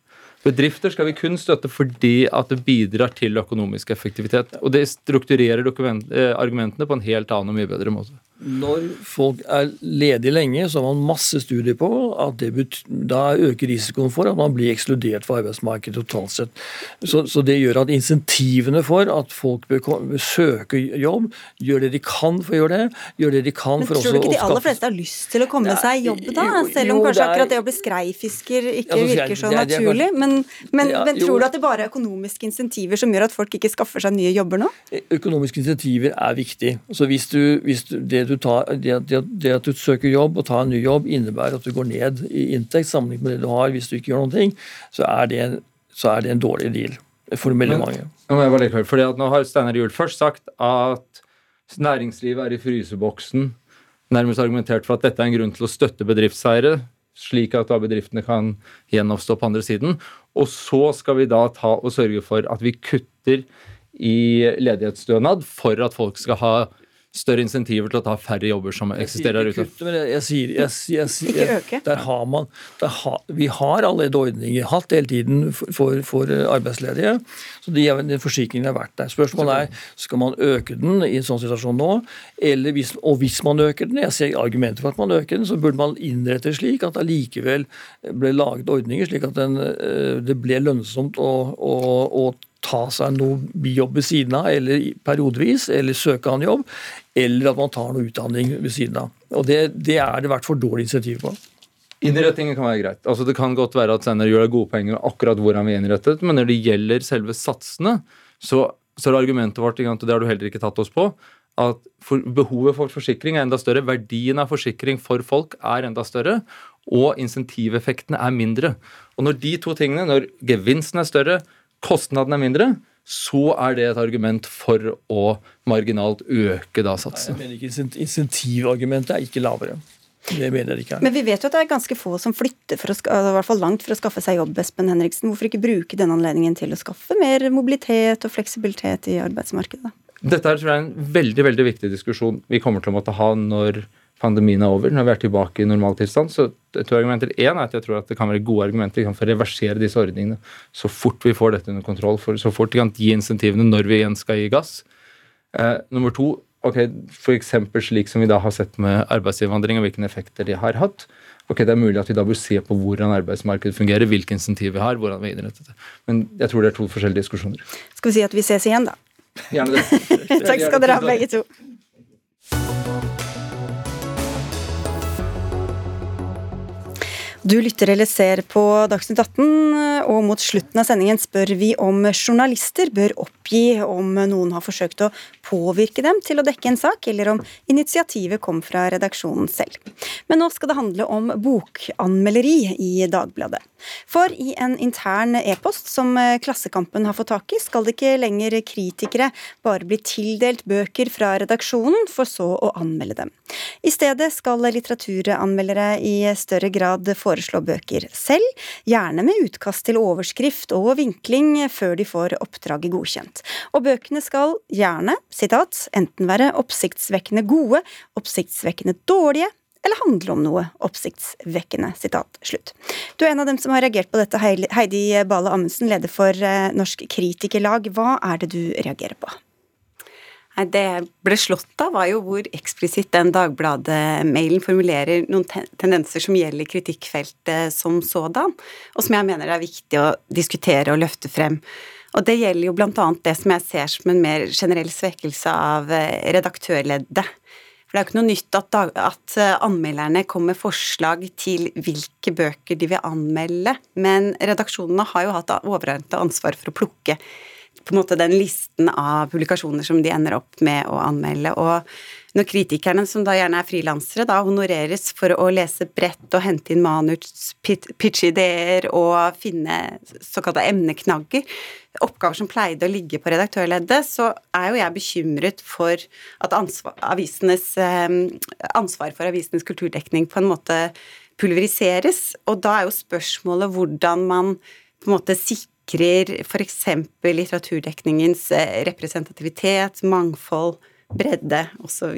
Bedrifter skal vi kun støtte fordi at det bidrar til økonomisk effektivitet. Og det strukturerer eh, argumentene på en helt annen og mye bedre måte. Når folk er ledige lenge, så har man masse studier på at det da øker risikoen for at man blir ekskludert fra arbeidsmarkedet totalt sett. Så, så, det gjør at insentivene for at folk bør søke jobb, gjør det de kan for å gjøre det. gjør det de kan Men for Tror du ikke de aller fleste har lyst til å komme ja, seg i jobb da? Selv om jo, kanskje er, akkurat det å bli skreifisker ikke altså, virker så det, det naturlig. Men, men, ja, men tror du at det bare er økonomiske insentiver som gjør at folk ikke skaffer seg nye jobber nå? Økonomiske insentiver er viktig. Så hvis du, hvis du, det du du tar, det, det, det, at du søker jobb og tar en ny jobb, innebærer at du går ned i inntekt sammenlignet med det du har hvis du ikke gjør noen ting, så er det, så er det en dårlig deal for veldig mange. Legge fordi at nå har Steinar Juel først sagt at næringslivet er i fryseboksen. Nærmest argumentert for at dette er en grunn til å støtte bedriftseiere, slik at da bedriftene kan gjenoppstå på andre siden. Og så skal vi da ta og sørge for at vi kutter i ledighetsstønad for at folk skal ha større insentiver til å ta færre jobber som eksisterer der ute. Jeg, sier, jeg, jeg, jeg, Ikke øke. Der har man, der ha, vi har allerede ordninger hatt hele tiden for, for, for arbeidsledige. så de, Den forsikringen har vært der. Spørsmålet er skal man øke den i en sånn situasjon nå. eller hvis, Og hvis man øker den, jeg ser argumenter for at man øker den, så burde man innrette det slik at det allikevel ble laget ordninger slik at den, eh, det ble lønnsomt å, å, å ta seg noe bijobb ved siden av, eller periodevis, eller søke annen jobb, eller at man tar noe utdanning ved siden av. Og Det, det er det vært for dårlig insentiv på. Innretningen kan være greit. Altså Det kan godt være at Senner gjør deg gode poenger akkurat hvordan vi er innrettet, men når det gjelder selve satsene, så, så er argumentet vårt, og det har du heller ikke tatt oss på, at for, behovet for forsikring er enda større, verdien av forsikring for folk er enda større, og insentiveffektene er mindre. Og når de to tingene, når gevinsten er større, kostnaden er mindre, så er det et argument for å marginalt øke da satsen. Nei, jeg mener ikke Insentivargumentet er ikke lavere. Det mener jeg ikke. Men vi vet jo at det er ganske få som flytter, for å, altså, i hvert fall langt for å skaffe seg jobb. Espen Henriksen. Hvorfor ikke bruke den anledningen til å skaffe mer mobilitet og fleksibilitet i arbeidsmarkedet? Dette er tror jeg, en veldig veldig viktig diskusjon vi kommer til å måtte ha når pandemien er over, når vi er tilbake i normaltilstand. Så to argumenter. Én er at jeg tror at det kan være gode argumenter for å reversere disse ordningene så fort vi får dette under kontroll, for så fort vi kan gi insentivene når vi igjen skal gi gass. Eh, nummer to, ok, f.eks. slik som vi da har sett med arbeidsinnvandring og hvilke effekter de har hatt. Ok, Det er mulig at vi da bør se på hvordan arbeidsmarkedet fungerer, hvilke insentiv vi har, hvordan vi innretter det. Men jeg tror det er to forskjellige diskusjoner. Skal vi si at vi ses igjen, da? Gjerne det. (laughs) Takk skal dere ha, begge to. Du lytter eller ser på Dagsnytt 18, og mot slutten av sendingen spør vi om journalister bør oppgi om noen har forsøkt å påvirke dem til å dekke en sak, eller om initiativet kom fra redaksjonen selv. Men nå skal det handle om bokanmelderi i Dagbladet. For i en intern e-post som Klassekampen har fått tak i, skal det ikke lenger kritikere bare bli tildelt bøker fra redaksjonen, for så å anmelde dem. I stedet skal litteraturanmeldere i større grad foreslå bøker selv, gjerne med utkast til overskrift og vinkling før de får oppdraget godkjent. Og bøkene skal gjerne, sitat, enten være oppsiktsvekkende gode, oppsiktsvekkende dårlige, eller handle om noe oppsiktsvekkende. Sitat slutt. Du er en av dem som har reagert på dette, Heidi Bale Amundsen, leder for eh, Norsk Kritikerlag. Hva er det du reagerer på? Nei, Det jeg ble slått av, var jo hvor eksplisitt den Dagbladet-mailen formulerer noen tendenser som gjelder kritikkfeltet som sådan, og som jeg mener det er viktig å diskutere og løfte frem. Og det gjelder jo annet det som jeg ser som en mer generell svekkelse av eh, redaktørleddet. For det er jo ikke noe nytt at, at eh, anmelderne kommer med forslag til hvilke bøker de vil anmelde, men redaksjonene har jo hatt overordnet ansvar for å plukke på en måte den listen av publikasjoner som de ender opp med å anmelde. Og når kritikerne, som da gjerne er frilansere, da honoreres for å lese bredt og hente inn manus, pitche-ideer og finne såkalte emneknagger, oppgaver som pleide å ligge på redaktørleddet, så er jo jeg bekymret for at ansvar, avisenes, eh, ansvar for avisenes kulturdekning på en måte pulveriseres. Og da er jo spørsmålet hvordan man på en måte sikrer f.eks. litteraturdekningens eh, representativitet, mangfold, bredde osv.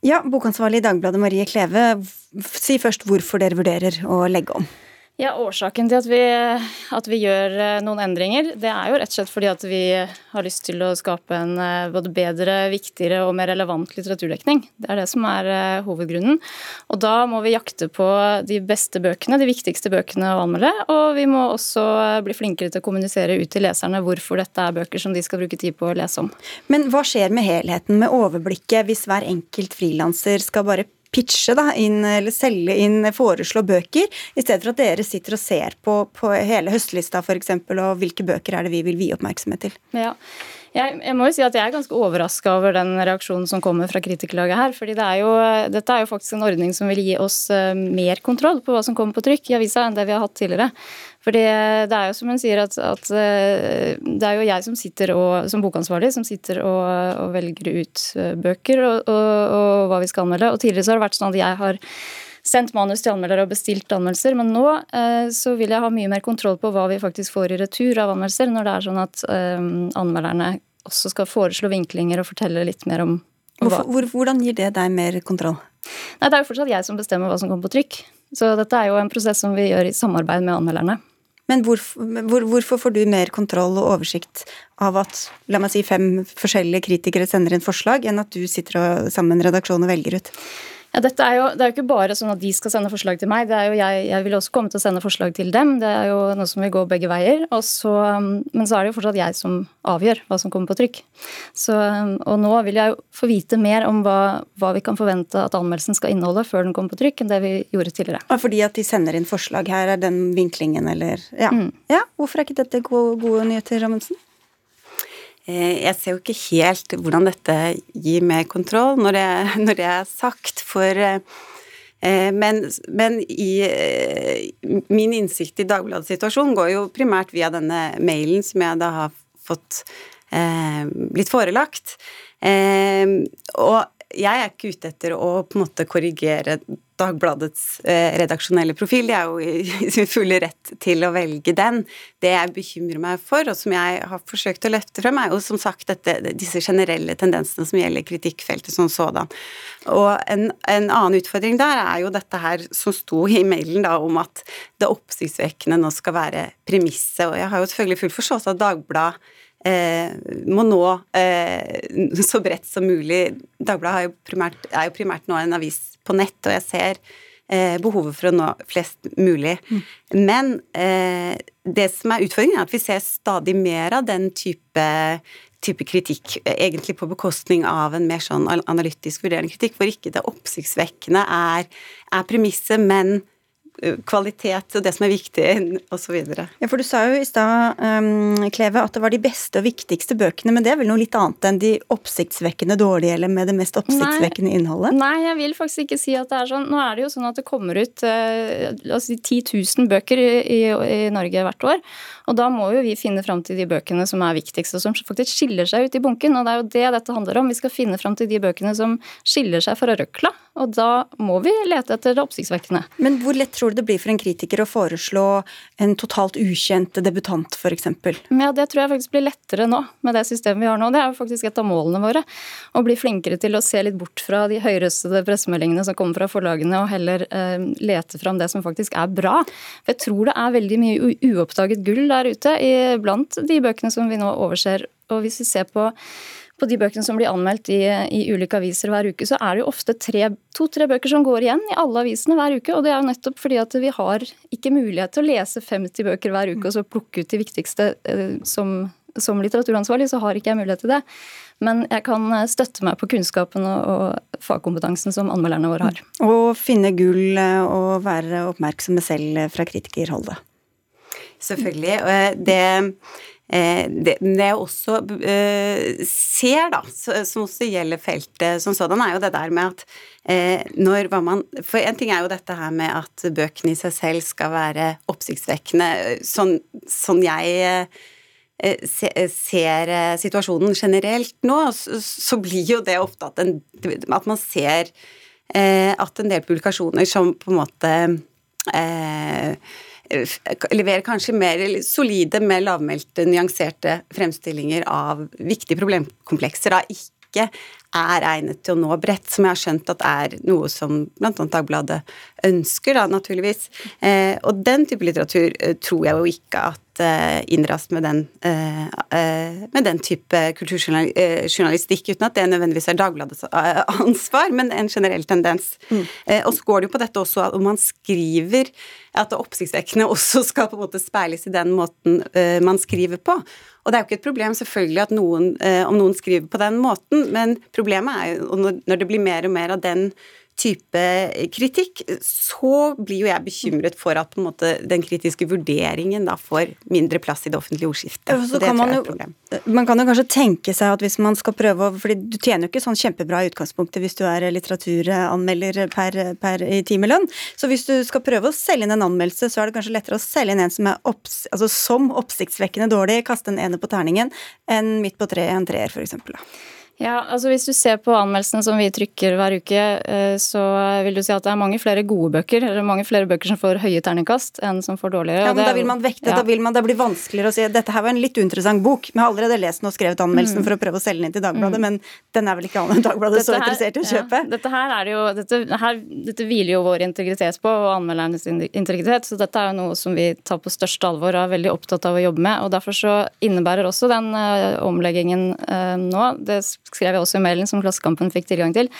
Ja, bokansvarlig i Dagbladet Marie Kleve, si først hvorfor dere vurderer å legge om. Ja, Årsaken til at vi, at vi, gjør eh, noen endringer, det er jo rett og slett fordi at vi har lyst til å skape en eh, både bedre, viktigere og mer relevant litteraturdekning. Det er det som er eh, hovedgrunnen. Og da må vi jakte på de beste bøkene, de viktigste bøkene å anmelde. Og vi må også bli flinkere til å kommunisere ut til leserne hvorfor dette er bøker som de skal bruke tid på å lese om. Men hva skjer med helheten, med overblikket, hvis hver enkelt frilanser skal bare pitche da, inn, eller selge inn, foreslå bøker, i stedet for at dere sitter og ser på, på hele høstlista f.eks., og hvilke bøker er det vi vil vie oppmerksomhet til. Ja. Jeg, jeg, må jo si at jeg er ganske overraska over den reaksjonen som kommer fra kritikerlaget her. fordi det er jo, Dette er jo faktisk en ordning som vil gi oss uh, mer kontroll på hva som kommer på trykk i avisa enn det vi har hatt tidligere. Fordi det er jo som hun sier, at, at uh, det er jo jeg som sitter og, som bokansvarlig som sitter og, og velger ut uh, bøker og, og, og, hva vi skal anmelde. Og tidligere så har det vært sånn at jeg har sendt manus til anmeldere og bestilt anmeldelser, men nå eh, så vil jeg ha mye mer kontroll på hva vi faktisk får i retur av anmeldelser, når det er sånn at eh, anmelderne også skal foreslå vinklinger og fortelle litt mer om Hvorfor, hvor, hvordan gir det deg mer kontroll? Nei, Det er jo fortsatt jeg som bestemmer hva som kommer på trykk. Så dette er jo en prosess som vi gjør i samarbeid med anmelderne. Men hvorfor, hvor, hvorfor får du mer kontroll og oversikt av at la meg si, fem forskjellige kritikere sender inn forslag, enn at du sitter og, sammen med en redaksjon og velger ut? Ja, dette er jo, det er jo ikke bare sånn at de skal sende forslag til meg. det er jo Jeg, jeg vil også komme til å sende forslag til dem. Det er jo noe som vil gå begge veier. Så, men så er det jo fortsatt jeg som avgjør hva som kommer på trykk. Så, og nå vil jeg jo få vite mer om hva, hva, vi kan forvente at anmeldelsen skal inneholde før den kommer på trykk, enn det vi gjorde tidligere. Fordi at de sender inn forslag her, er den vinklingen eller Ja. Mm. ja hvorfor er ikke dette gode, gode nyheter, Amundsen? Eh, jeg ser jo ikke helt hvordan dette gir mer kontroll, når det, (laughs) når det er sagt, for eh, men, men, i eh, min innsikt i Dagbladets situasjon går jo primært via denne mailen som jeg da har fått eh, blitt forelagt. Eh, og jeg er ikke ute etter å på en måte korrigere Dagbladets eh, redaksjonelle profil. De er jo (laughs) i sin fulle rett til å velge den. Det jeg bekymrer meg for, og som jeg har forsøkt å løfte frem, er jo som sagt dette, disse generelle tendensene som gjelder kritikkfeltet som sådan. Og en, en, annen utfordring der er jo dette her som sto i mailen da om at det oppsiktsvekkende nå skal være premisset. Og jeg har jo selvfølgelig full forståelse av Dagbladet eh, må nå eh, så bredt som mulig. Dagbladet er jo, primært, er jo primært nå en avis på nett, og jeg ser eh, behovet for å nå flest mulig. Mm. Men eh, det som er utfordringen, er at vi ser stadig mer av den type type kritikk, egentlig på bekostning av en mer sånn analytisk vurderende kritikk, hvor ikke det oppsiktsvekkende er, er premisset, men kvalitet og det som er viktig, osv. Ja, for du sa jo i stad, um, Kleve, at det var de beste og viktigste bøkene, men det er vel noe litt annet enn de oppsiktsvekkende dårlige, eller med det mest oppsiktsvekkende innholdet? Nei, jeg vil faktisk ikke si at det er sånn. Nå er det jo sånn at det kommer ut uh, altså 10 000 bøker i, i, i Norge hvert år. Og da må jo vi finne fram til de bøkene som er viktigst, og som faktisk skiller seg ut i bunken. Og det er jo det dette handler om. Vi skal finne fram til de bøkene som skiller seg fra røkla. Og da må vi lete etter det oppsiktsvekkende. Men hvor lett tror du det blir for en kritiker å foreslå en totalt ukjent debutant, f.eks.? Ja, det tror jeg faktisk blir lettere nå, med det systemet vi har nå. Det er jo faktisk et av målene våre. Å bli flinkere til å se litt bort fra de høyrøstede pressemeldingene som kommer fra forlagene, og heller eh, lete fram det som faktisk er bra. For jeg tror det er veldig mye uoppdaget gull der ute blant de bøkene som vi nå overser. Og hvis vi ser på på de bøkene som blir anmeldt i, i ulike aviser hver uke, så er det jo ofte to-tre bøker som går igjen i alle avisene hver uke. Og det er jo nettopp fordi at vi har ikke mulighet til å lese 50 bøker hver uke og så plukke ut de viktigste eh, som, som litteraturansvarlig, så har ikke jeg mulighet til det. Men jeg kan eh, støtte meg på kunnskapen og, og fagkompetansen som anmelderne våre har. Og finne gull eh, og være oppmerksomme selv fra kritikerholdet. Selvfølgelig. og det det, det jeg også eh, ser, da, som også gjelder feltet som sådan, er jo det der med at eh, når hva man For en ting er jo dette her med at bøkene i seg selv skal være oppsiktsvekkende. Sånn, sånn jeg ser situasjonen generelt nå, så blir jo det ofte at, en, at man ser at en del publikasjoner som på en måte eh, leverer kanskje mer solide, mer lavmælte, nyanserte fremstillinger av viktige problemkomplekser. Da ikke er egnet til å nå bredt, som jeg har skjønt at er noe som bl.a. Dagbladet ønsker, da, naturligvis. Eh, og den type litteratur eh, tror jeg jo ikke at eh, innras med den, eh, eh med den type kulturjournalistikk, uten at det nødvendigvis er Dagbladets ansvar, men en generell tendens. Mm. og så går det jo på dette også at om man skriver at det oppsiktsvekkende også skal på en måte speiles i den måten man skriver på. Og det er jo ikke et problem selvfølgelig at noen, om noen skriver på den måten, men problemet er jo når det blir mer og mer av den type kritikk, så blir jo jeg bekymret for at på en måte den kritiske vurderingen da får mindre plass i det offentlige ordskiftet. Ja, så det er et jo, man kan jo kanskje tenke seg at hvis man skal prøve å fordi du tjener jo ikke sånn kjempebra i utgangspunktet hvis du er litteraturanmelder per, per i timelønn. Så hvis du skal prøve å selge inn en anmeldelse, så er det kanskje lettere å selge inn en som er opps, altså som oppsiktsvekkende dårlig, kaste en ene på terningen, enn midt på treet en treer, f.eks. Ja, altså Hvis du ser på anmeldelsene som vi trykker hver uke, eh, så vil du si at det er mange flere gode bøker, eller mange flere bøker som får høye terningkast enn som får dårligere. Ja, men Da vil man vekte, ja. da vil man, det blir vanskeligere å si dette her var en litt uinteressant bok. Vi har allerede lest den og skrevet anmeldelsen mm. for å prøve å selge den inn til Dagbladet, mm. men den er vel ikke Dagbladet så interessert i å kjøpe? Ja, dette her er det jo, dette, her, dette hviler jo vår integritet på, og anmeldernes integritet, så dette er jo noe som vi tar på største alvor og er veldig opptatt av å jobbe med. og Derfor så innebærer også den uh, omleggingen uh, nå, det skrev jeg også i mailen som Klassekampen fikk tilgang til,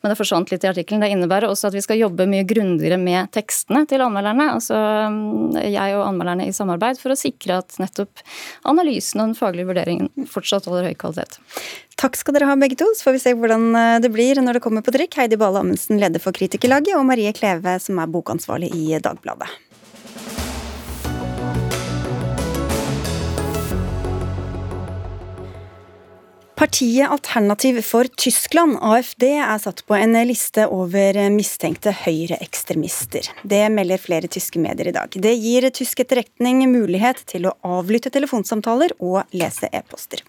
men det forsvant litt i artikkelen. Det innebærer også at vi skal jobbe mye grundigere med tekstene til anmelderne, altså mm, jeg og anmelderne i samarbeid, for å sikre at nettopp analysen og den faglige vurderingen fortsatt holder høy kvalitet. Takk skal dere ha begge to, så får vi se hvordan eh, det blir når det kommer på trykk. Heidi Bale Amundsen, leder for Kritikerlaget, og Marie Kleve, som er bokansvarlig i Dagbladet. Partiet Alternativ for Tyskland, AFD, er satt på en liste over mistenkte høyreekstremister. Det melder flere tyske medier i dag. Det gir tysk etterretning mulighet til å avlytte telefonsamtaler og lese e-poster.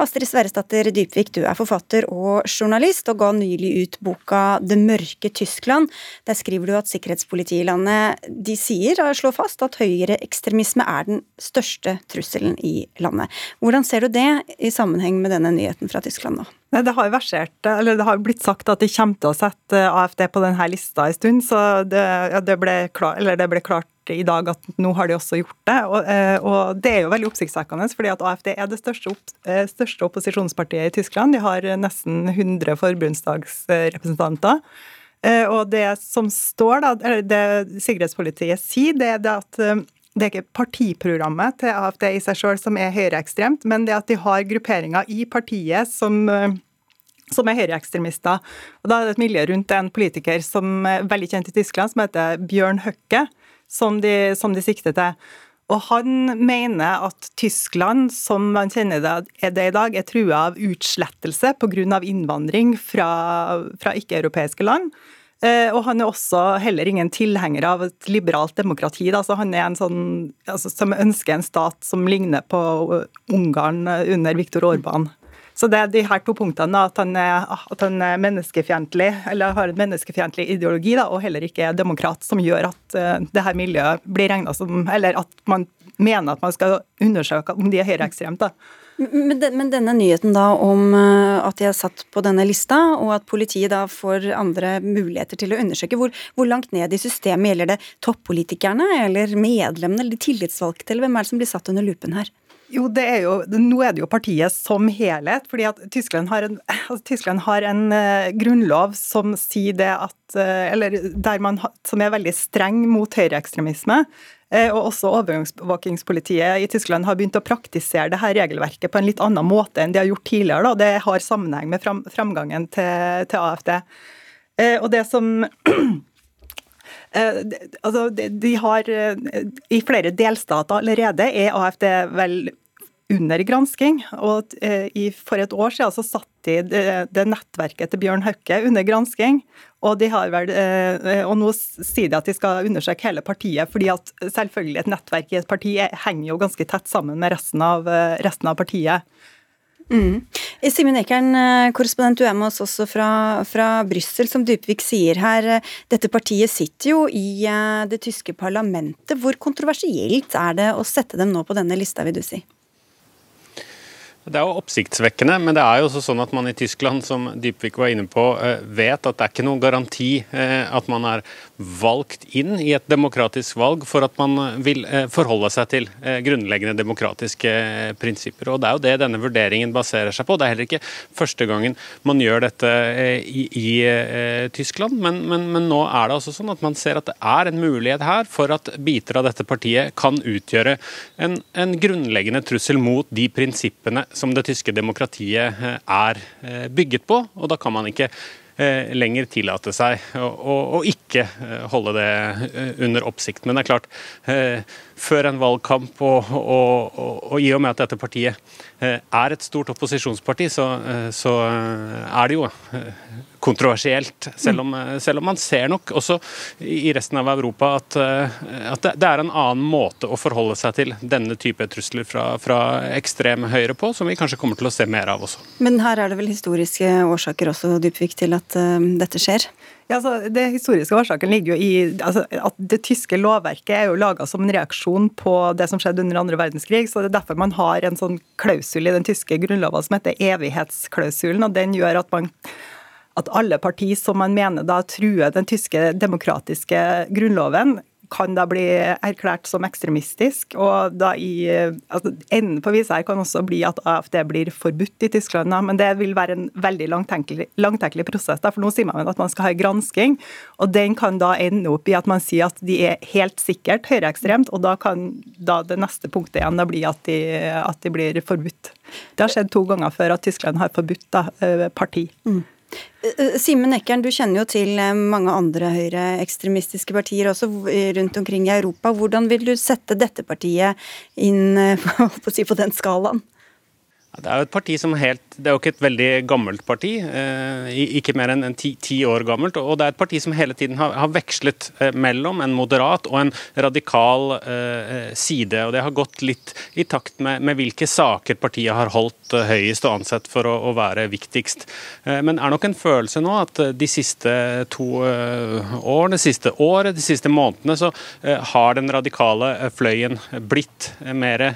Astrid Sverresdatter Dypvik, du er forfatter og journalist, og ga nylig ut boka 'Det mørke Tyskland'. Der skriver du at sikkerhetspolitiet i landet de sier, slår fast, at høyreekstremisme er den største trusselen i landet. Hvordan ser du det i sammenheng med denne nyheten fra Tyskland nå? Det har, versert, eller det har blitt sagt at de kommer til å sette AFD på denne lista en stund, så det, det, ble, klar, det ble klart i dag at nå har de også gjort det. Og, eh, og det er jo veldig oppsiktsvekkende, fordi at AFD er det største, opp, eh, største, opposisjonspartiet i Tyskland. De har nesten 100 forbundsdagsrepresentanter. Eh, og det som står, da, det sikkerhetspolitiet sier, det er at det er ikke partiprogrammet til AFD i seg sjøl som er høyreekstremt, men det at de har grupperinger i partiet som som er høyreekstremister. Og Da er det et miljø rundt en politiker som er veldig kjent i Tyskland, som heter Bjørn Høkke, som de, som de sikter til. Og han mener at Tyskland, som man kjenner det, det i dag, er trua av utslettelse pga. innvandring fra, fra ikke-europeiske land. Eh, og han er også heller ingen tilhenger av et liberalt demokrati. Da. Så han er en sånn altså, som ønsker en stat som ligner på Ungarn under Viktor Orban. Så det er de her to punktene, at han er, at han er menneskefiendtlig, eller har en menneskefiendtlig ideologi, da, og heller ikke er demokrat, som gjør at uh, det her miljøet blir regna som Eller at man mener at man skal undersøke om de er høyreekstremt. Men, men, denne nyheten da om eh, at de er satt på denne lista, og at politiet da får andre muligheter til å undersøke, hvor, hvor langt ned i systemet gjelder det toppolitikerne eller medlemmene eller de tillitsvalgte, eller hvem er det som blir satt under lupen her? Jo, det er jo, Nå er det jo partiet som helhet. fordi at Tyskland har en, altså Tyskland har en uh, grunnlov som sier det at uh, Eller der man, som er veldig streng mot høyreekstremisme. Uh, og også overvåkingspolitiet i Tyskland har begynt å praktisere det her regelverket på en litt annen måte enn de har gjort tidligere. Det har sammenheng med fram, framgangen til, AFD. og det som (clears throat) altså, de har I flere delstater allerede er AFD vel under gransking. Og eh, for et år siden så satt de det, nettverket til Bjørn Hauke under gransking. Og, de vel, eh, og nå sier de at de skal undersøke hele partiet, fordi at selvfølgelig et nettverk i et parti henger jo ganske tett sammen med resten av, eh, resten av partiet. Mm. Simen Ekern, korrespondent, du er med oss også fra, fra Brussel. Som Dupvik sier her, dette partiet sitter jo i det tyske parlamentet. Hvor kontroversielt er det å sette dem nå på denne lista, vil du si? Det er jo oppsiktsvekkende, men det er jo også sånn at man i Tyskland, som Dybvik var inne på, eh, vet at det er ikke noen garanti eh, at man er valgt inn i et demokratisk valg for at man vil eh, forholde seg til grunnleggende demokratiske prinsipper. Og Det er jo det denne vurderingen baserer seg på. Det er heller ikke første gangen man gjør dette i, i Tyskland, men, men, men, nå er det altså sånn at man ser at det er en mulighet her for at biter av dette partiet kan utgjøre en, en grunnleggende trussel mot de prinsippene som det tyske demokratiet eh, er eh, bygget på. Og da kan man ikke eh, lenger tillate seg å, å, å ikke holde det under oppsikt. Men det er klart, før en valgkamp, og, og, og, i og med at dette partiet er et stort opposisjonsparti, så, så er det jo kontroversielt. Selv om, selv om, man ser nok også i resten av Europa at, at, det er en annen måte å forholde seg til denne type trusler fra, fra ekstrem høyre på, som vi kanskje kommer til å se mer av også. Men her er det vel historiske årsaker også, Dybvik, til at dette skjer? Ja, altså, det historiske årsaken ligger jo i altså, at det tyske lovverket er jo laga som en reaksjon på det som skjedde under andre verdenskrig. så Det er derfor man har en sånn klausul i den tyske grunnloven som heter evighetsklausulen. og Den gjør at man at alle partier som man mener da truer den tyske demokratiske grunnloven, kan da bli erklært som ekstremistisk. og da i, altså Enden på viset her kan også bli at AFD blir forbudt i Tyskland. Da, men det vil være en veldig langtenkelig prosess. Da, for Nå sier man at man skal ha en gransking, og den kan da ende opp i at man sier at de er helt sikkert høyreekstremt, og da kan da det neste punktet igjen da bli at de, at de blir forbudt. Det har skjedd to ganger før at Tyskland har forbudt da, eh, parti. Mm. Eh, Simen Eckern, du kjenner jo til eh, mange andre høyreekstremistiske partier også rundt omkring i Europa. Hvordan vil du sette dette partiet inn (laughs) på, på den skalaen? Det er jo et parti som helt Det er jo ikke et veldig gammelt parti, eh, ikke mer enn ti, ti, år gammelt. Og det er et parti som hele tiden har, har vekslet eh, mellom en moderat og en radikal eh, side. Og det har gått litt i takt med, med hvilke saker partiet har holdt høyest og ansett for å, å være viktigst. Men det er nok en følelse nå at de siste to årene, det siste året, de siste månedene, så har den radikale fløyen blitt mer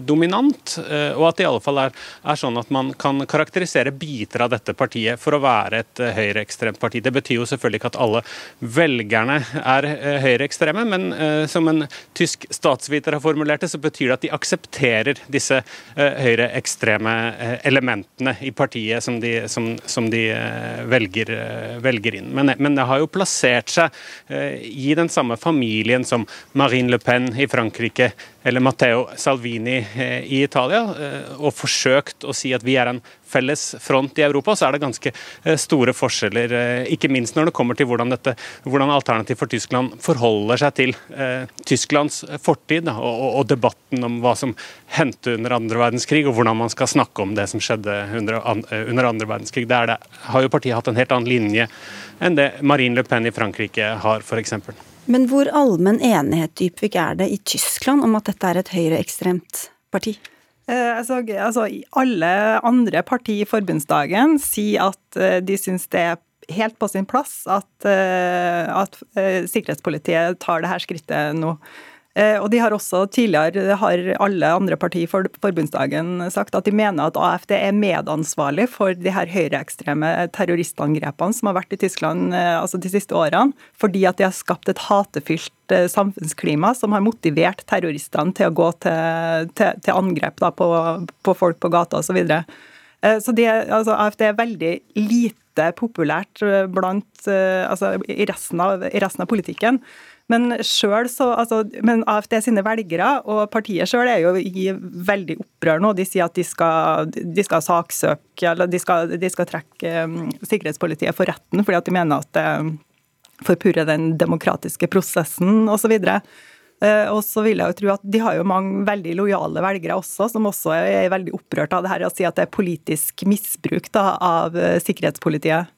dominant, eh, og at det i alle fall er, er, sånn at man kan karakterisere biter av dette partiet for å være et eh, høyreekstremt parti. Det betyr jo selvfølgelig ikke at alle velgerne er høyreekstreme, men som en tysk statsviter har formulert det, så betyr det at de aksepterer disse høyreekstreme elementene i partiet som de, som, som de velger, velger, inn. Men, men, det har jo plassert seg i den samme familien som Marine Le Pen i Frankrike, eller Matteo Salvini eh, i Italia, eh, og forsøkt å si at vi er en felles front i Europa, så er det ganske eh, store forskjeller. Ikke minst når det kommer til hvordan, dette, hvordan Alternativ for Tyskland forholder seg til eh, Tysklands fortid og, og, og, debatten om hva som hendte under andre verdenskrig, og hvordan man skal snakke om det som skjedde under, under andre verdenskrig. Der det, har jo partiet hatt en helt annen linje enn det Marine Le Pen i Frankrike har, f.eks. Men hvor allmenn enighet Dybvik er det i Tyskland om at dette er et høyreekstremt parti? Eh, altså, altså, alle andre partier i forbundsdagen sier at eh, de syns det er helt på sin plass at, eh, at eh, sikkerhetspolitiet tar det her skrittet nå. Eh, og de har også tidligere, har alle andre partier for forbundsdagen sagt at de mener at AFD er medansvarlig for de her høyreekstreme terroristangrepene som har vært i Tyskland eh, altså de siste årene, fordi at de har skapt et hatefylt eh, samfunnsklima som har motivert terroristene til å gå til, til, til angrep da, på, på, folk på gata osv. Så, videre. så de, altså, AFD er veldig lite populært blant, altså, i, resten av, i resten av politikken. Men, så, altså, men AFD sine velgere og partiet sjøl er jo i veldig opprør nå. De sier at de skal, de skal saksøke, eller de skal, de skal trekke um, sikkerhetspolitiet for retten fordi at de mener at det um, forpurrer den demokratiske prosessen osv. Uh, og så vil jeg jo tro at De har jo mange veldig lojale velgere også, som også er veldig opprørt av det her, å si at det er politisk misbruk da, av uh, sikkerhetspolitiet.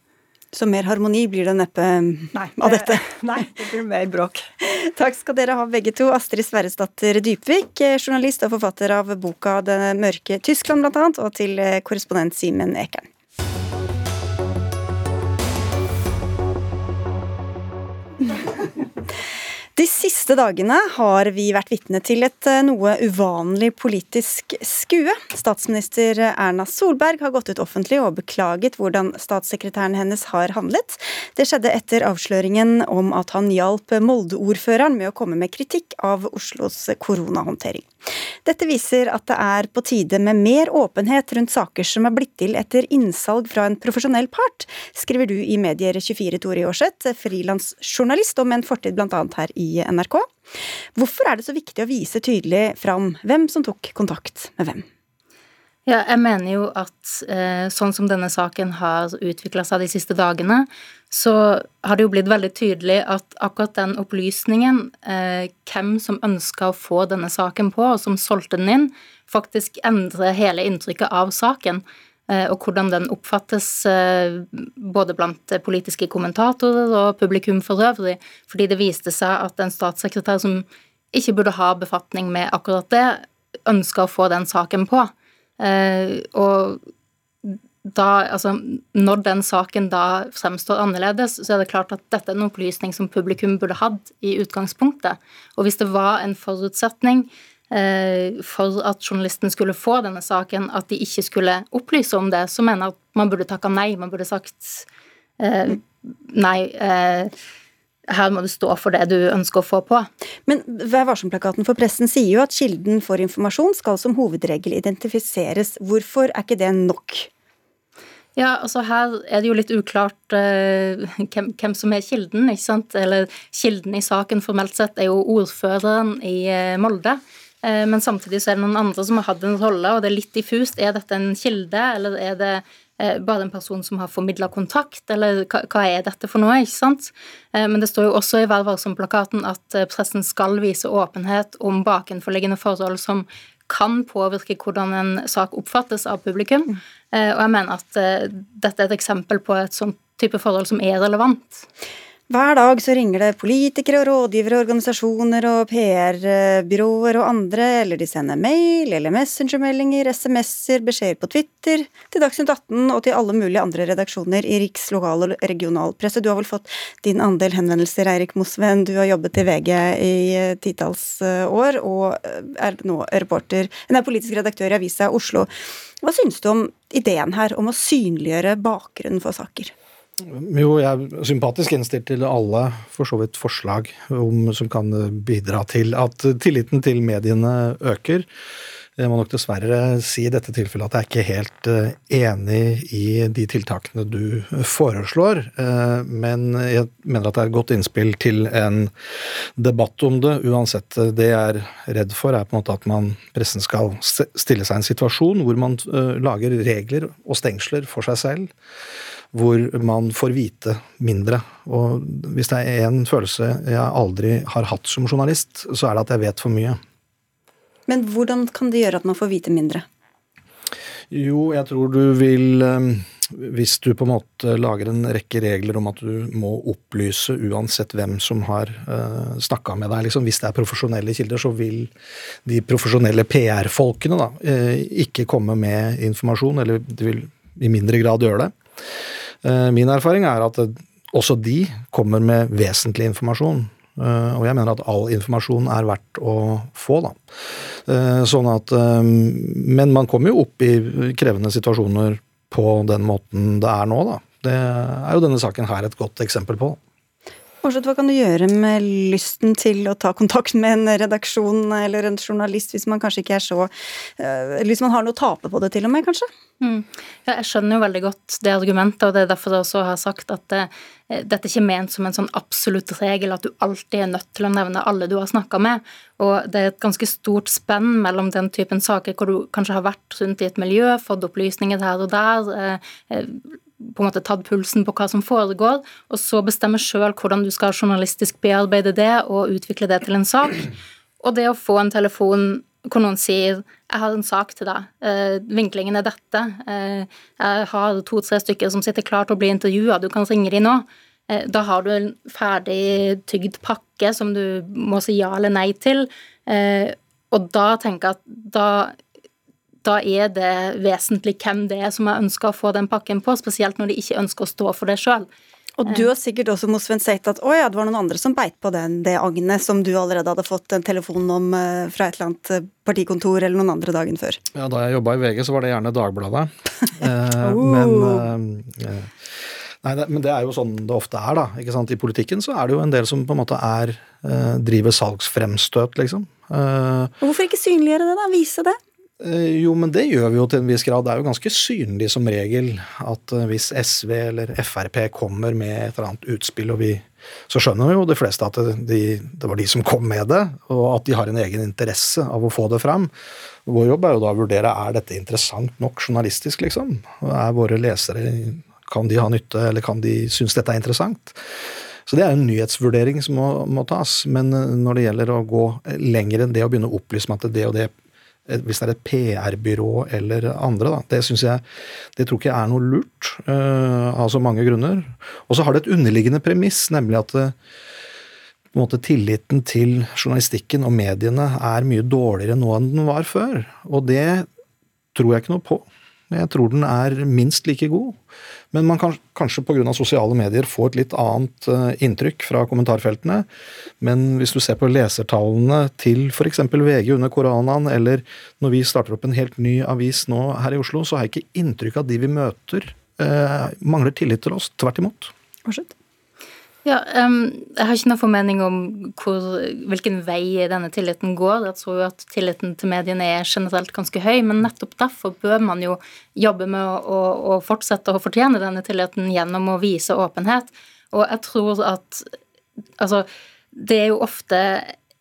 Så mer harmoni blir det neppe nei, av dette. (laughs) Nei, det blir mer bråk. (laughs) Takk skal dere ha begge to. Astrid Sverresdatter Dypvik, journalist og forfatter av boka 'Det mørke Tyskland', blant annet, og til korrespondent Simen Ekern. De siste dagene har vi vært vitne til et eh, noe uvanlig politisk skue. Statsminister Erna Solberg har gått ut offentlig og beklaget hvordan statssekretæren hennes har handlet. Det skjedde etter avsløringen om at han hjalp Molde-ordføreren med å komme med kritikk av Oslos koronahåndtering. Dette viser at det er på tide med mer åpenhet rundt saker som er blitt til etter innsalg fra en profesjonell part, skriver du i Medier24 Tore Aarseth, frilansjournalist og med en fortid bl.a. her i NRK. Hvorfor er det så viktig å vise tydelig fram hvem som tok kontakt med hvem? Ja, jeg mener jo at eh, sånn som denne saken har utvikla seg de siste dagene, så har det jo blitt veldig tydelig at akkurat den opplysningen, eh, hvem som ønska å få denne saken på, og som solgte den inn, faktisk endrer hele inntrykket av saken. Eh, og hvordan den oppfattes eh, både blant politiske kommentatorer og publikum for øvrig. Fordi det viste seg at en statssekretær som ikke burde ha befatning med akkurat det, ønska å få den saken på. Eh, og da, altså, når den saken da fremstår annerledes, så er det klart at dette er en opplysning som publikum burde hatt i utgangspunktet. Og hvis det var en forutsetning eh, for at journalisten skulle få denne saken, at de ikke skulle opplyse om det, så mener jeg at man burde takka nei. Man burde sagt eh, nei. Eh, her må du stå for det du ønsker å få på. Men Vær varsom-plakaten for pressen sier jo at kilden for informasjon skal som hovedregel identifiseres. Hvorfor er ikke det nok? Ja, altså Her er det jo litt uklart eh, hvem, hvem, som er kilden. ikke sant? Eller Kilden i saken formelt sett er jo ordføreren i uh, Molde. Uh, men samtidig så er det noen andre som har hatt en rolle, og det er litt diffust. Er dette en kilde, eller er det Eh, bare en person som har formidla kontakt, eller hva, er dette for noe? ikke sant? Eh, men det står jo også i Vær varsom-plakaten at eh, pressen skal vise åpenhet om bakenforliggende forhold som kan påvirke hvordan en sak oppfattes av publikum. Mm. Og jeg mener at dette er et eksempel på et sånt type forhold som er relevant. Hver dag så ringer det politikere og rådgivere, organisasjoner og PR-byråer og andre, eller de sender mail eller messengermeldinger, SMS-er, beskjeder på Twitter, til Dagsnytt 18 og til alle mulige andre redaksjoner i riks-, lokal- og regionalpresse. Du har vel fått din andel henvendelser, Eirik Mosven. Du har jobbet i VG i eh, titalls eh, år og eh, er nå reporter, nei, politisk redaktør i Avisa Oslo. Hva synes du om ideen her om å synliggjøre bakgrunnen for saker? Jo, jeg er sympatisk innstilt til alle for så vidt forslag om, som kan bidra til at tilliten til mediene øker. Jeg må nok dessverre si i dette tilfellet at jeg er ikke helt eh, enig i de tiltakene du foreslår. Eh, men jeg mener at det er et godt innspill til en debatt om det. Uansett, det jeg er redd for, er på en måte at man, pressen skal stille seg i en situasjon hvor man eh, lager regler og stengsler for seg selv hvor man får vite mindre. Og hvis det er én følelse jeg aldri har hatt som journalist, så er det at jeg vet for mye. Men hvordan kan det gjøre at man får vite mindre? Jo, jeg tror du vil eh, Hvis du på en måte lager en rekke regler om at du må opplyse uansett hvem som har uh, eh, snakka med deg, liksom, hvis det er profesjonelle kilder, så vil de profesjonelle PR-folkene da uh, ikke komme med informasjon, eller de vil i mindre grad gjøre det. Eh, min erfaring er at også de kommer med vesentlig informasjon. Eh, og jeg mener at all informasjon er verdt å få, da. Eh, sånn at Men man kommer jo opp i krevende situasjoner på den måten det er nå, da. Det er jo denne saken her et godt eksempel på. Fortsatt, hva kan du gjøre med lysten til å ta kontakt med en redaksjon eller en journalist, hvis man kanskje ikke er så Eller hvis man har noe å tape på det, til og med, kanskje? Mm. Ja, jeg skjønner jo veldig godt det argumentet, og det er derfor jeg også har sagt at det, eh, dette er ikke ment som en sånn absolutt regel at du alltid er nødt til å nevne alle du har snakka med. Og det er et ganske stort spenn mellom den typen saker hvor du kanskje har vært rundt i et miljø, fått opplysninger her og der, eh, eh, på en måte tatt pulsen på hva som foregår, og så bestemme sjøl hvordan du skal journalistisk bearbeide det og utvikle det til en sak. Og det å få en telefon hvor noen sier 'jeg har en sak til deg', eh, vinklingen er dette, eh, 'jeg har to-tre stykker som sitter klar til å bli intervjua, du kan ringe de nå', eh, da har du en ferdig tygd pakke som du må si ja eller nei til, og da tenker jeg at da da er det vesentlig hvem det er som har ønska å få den pakken på, spesielt når de ikke ønsker å stå for det sjøl. Og du har sikkert også Mosven sett at å ja, det var noen andre som beit på den, det agnet som du allerede hadde fått en telefon om eh, fra et eller annet eh, partikontor eller noen andre dagen før. Ja, da jeg jobba i VG, så var det gjerne Dagbladet. (laughs) eh, uh. Men eh, Nei, det, men det er jo sånn det ofte er, da. ikke sant? I politikken så er det jo en del som på en måte er eh, driver salgsfremstøt, liksom. Eh, Hvorfor ikke synliggjøre det, da? Vise det? Eh, jo, men det gjør vi jo til en viss grad. Det er jo ganske synlig som regel at eh, hvis SV eller Frp kommer med et eller annet utspill, og vi så skjønner jo de fleste at de, det var de som kom med det, og at de har en egen interesse av å få det fram. Vår jobb er jo da å vurdere er dette interessant nok journalistisk, liksom. Er våre lesere Kan de ha nytte, eller kan de synes dette er interessant? Så det er en nyhetsvurdering som må, må tas. Men eh, når det gjelder å gå lenger enn det å begynne å opplyse med at det og det hvis det er et PR-byrå eller andre. Da. Det syns jeg, det tror ikke er noe lurt, uh, av så mange grunner. Og så har det et underliggende premiss, nemlig at uh, måte, tilliten til journalistikken og mediene er mye dårligere nå enn den var før. Og det tror jeg ikke noe på. Jeg tror den er minst like god. Men man kan kanskje pga. sosiale medier få et litt annet eh, inntrykk fra kommentarfeltene. Men hvis du ser på lesertallene til f.eks. VG under koronaen, eller når vi starter opp en helt ny avis nå her i Oslo, så har jeg ikke inntrykk av at de vi møter, eh, mangler tillit til oss. Tvert imot. Fortsett. Ja, um, Jeg har ikke noen formening om hvor, hvilken vei denne tilliten går. Jeg tror jo at tilliten til mediene er generelt ganske høy, men nettopp derfor bør man jo jobbe med å, å, å fortsette å fortjene denne tilliten gjennom å vise åpenhet. Og jeg tror at Altså, det er jo ofte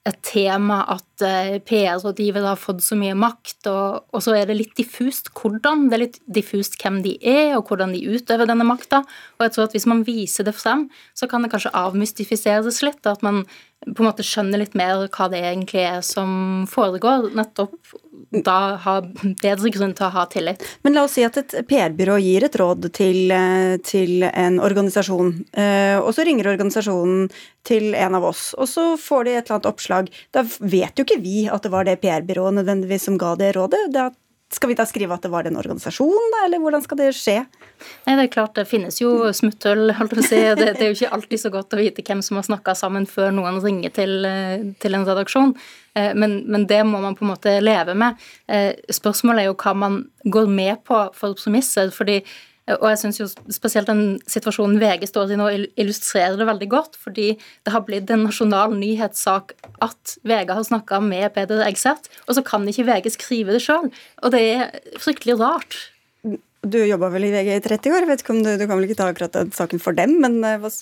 et tema at eh, PR-rådgivere har fått så mye makt, og, og, så er det litt diffust hvordan. Det er litt diffust hvem de er, og hvordan de utøver denne makta. Og jeg tror at hvis man viser det frem, så kan det kanskje avmystifiseres litt. At man på en måte skjønner litt mer hva det egentlig er som foregår. Nettopp da ha bedre grunn til å ha tillit. Men la oss si at et PR-byrå gir et råd til, eh, til, en organisasjon, eh, og så ringer organisasjonen til en av oss, og så får de et eller annet oppslag. Da vet jo ikke vi at det var det PR-byrået nødvendigvis som ga det rådet. Da skal vi da skrive at det var den organisasjonen, da, eller hvordan skal det skje? Nei, Det er klart det finnes jo smutthull, holdt jeg på å si. Det, det, er jo ikke alltid så godt å vite hvem som har snakka sammen før noen ringer til, eh, til en redaksjon. Eh, men, men, det må man på en måte leve med. Eh, spørsmålet er jo hva man går med på for premisser. fordi og jeg synes jo spesielt den situasjonen VG står i nå, illustrerer det veldig godt. Fordi det har blitt en nasjonal nyhetssak at VG har snakka med Peder Egseth, og så kan ikke VG skrive det sjøl. Og det er fryktelig rart. Du jobba vel i VG i 30 år, vet ikke om du, du kan vel ikke ta akkurat den saken for dem, men eh, hva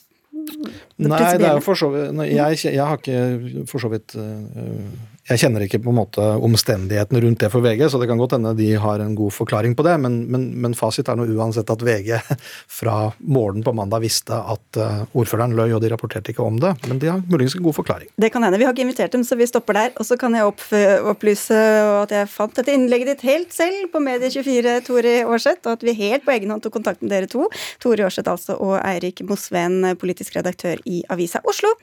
Nei, det er jo for så vidt jeg, jeg, har ikke for så vidt uh, jeg kjenner ikke på en måte omstendighetene rundt det for VG, så det kan godt hende de har en god forklaring på det, men, men, men fasit er nå uansett at VG (laughs) fra morgenen på mandag visste at uh, ordføreren løy, og de rapporterte ikke om det. Men de har muligens en god forklaring. Det kan hende. Vi har ikke invitert dem, så vi stopper der. Og så kan jeg opplyse at jeg fant dette innlegget ditt helt selv på Medie24, Tori Aarseth, og at vi helt på egen hånd tok kontakt med dere to. Tore Aarseth altså, og Eirik Mosveen, politisk redaktør i Avisa Oslo.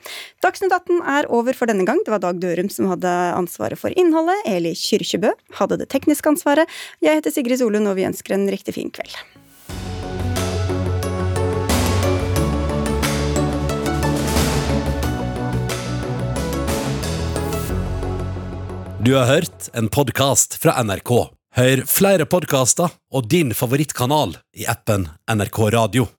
Dagsnytt 18 er over for denne gang. Det var Dag Dørum som hadde ansvaret for innholdet, Eli Kyrkjebø hadde det tekniske ansvaret. Jeg heter Sigrid Solund, og vi ønsker en riktig fin kveld. Du har hørt en podkast fra NRK. Hør flere podkaster og din favorittkanal i appen NRK Radio.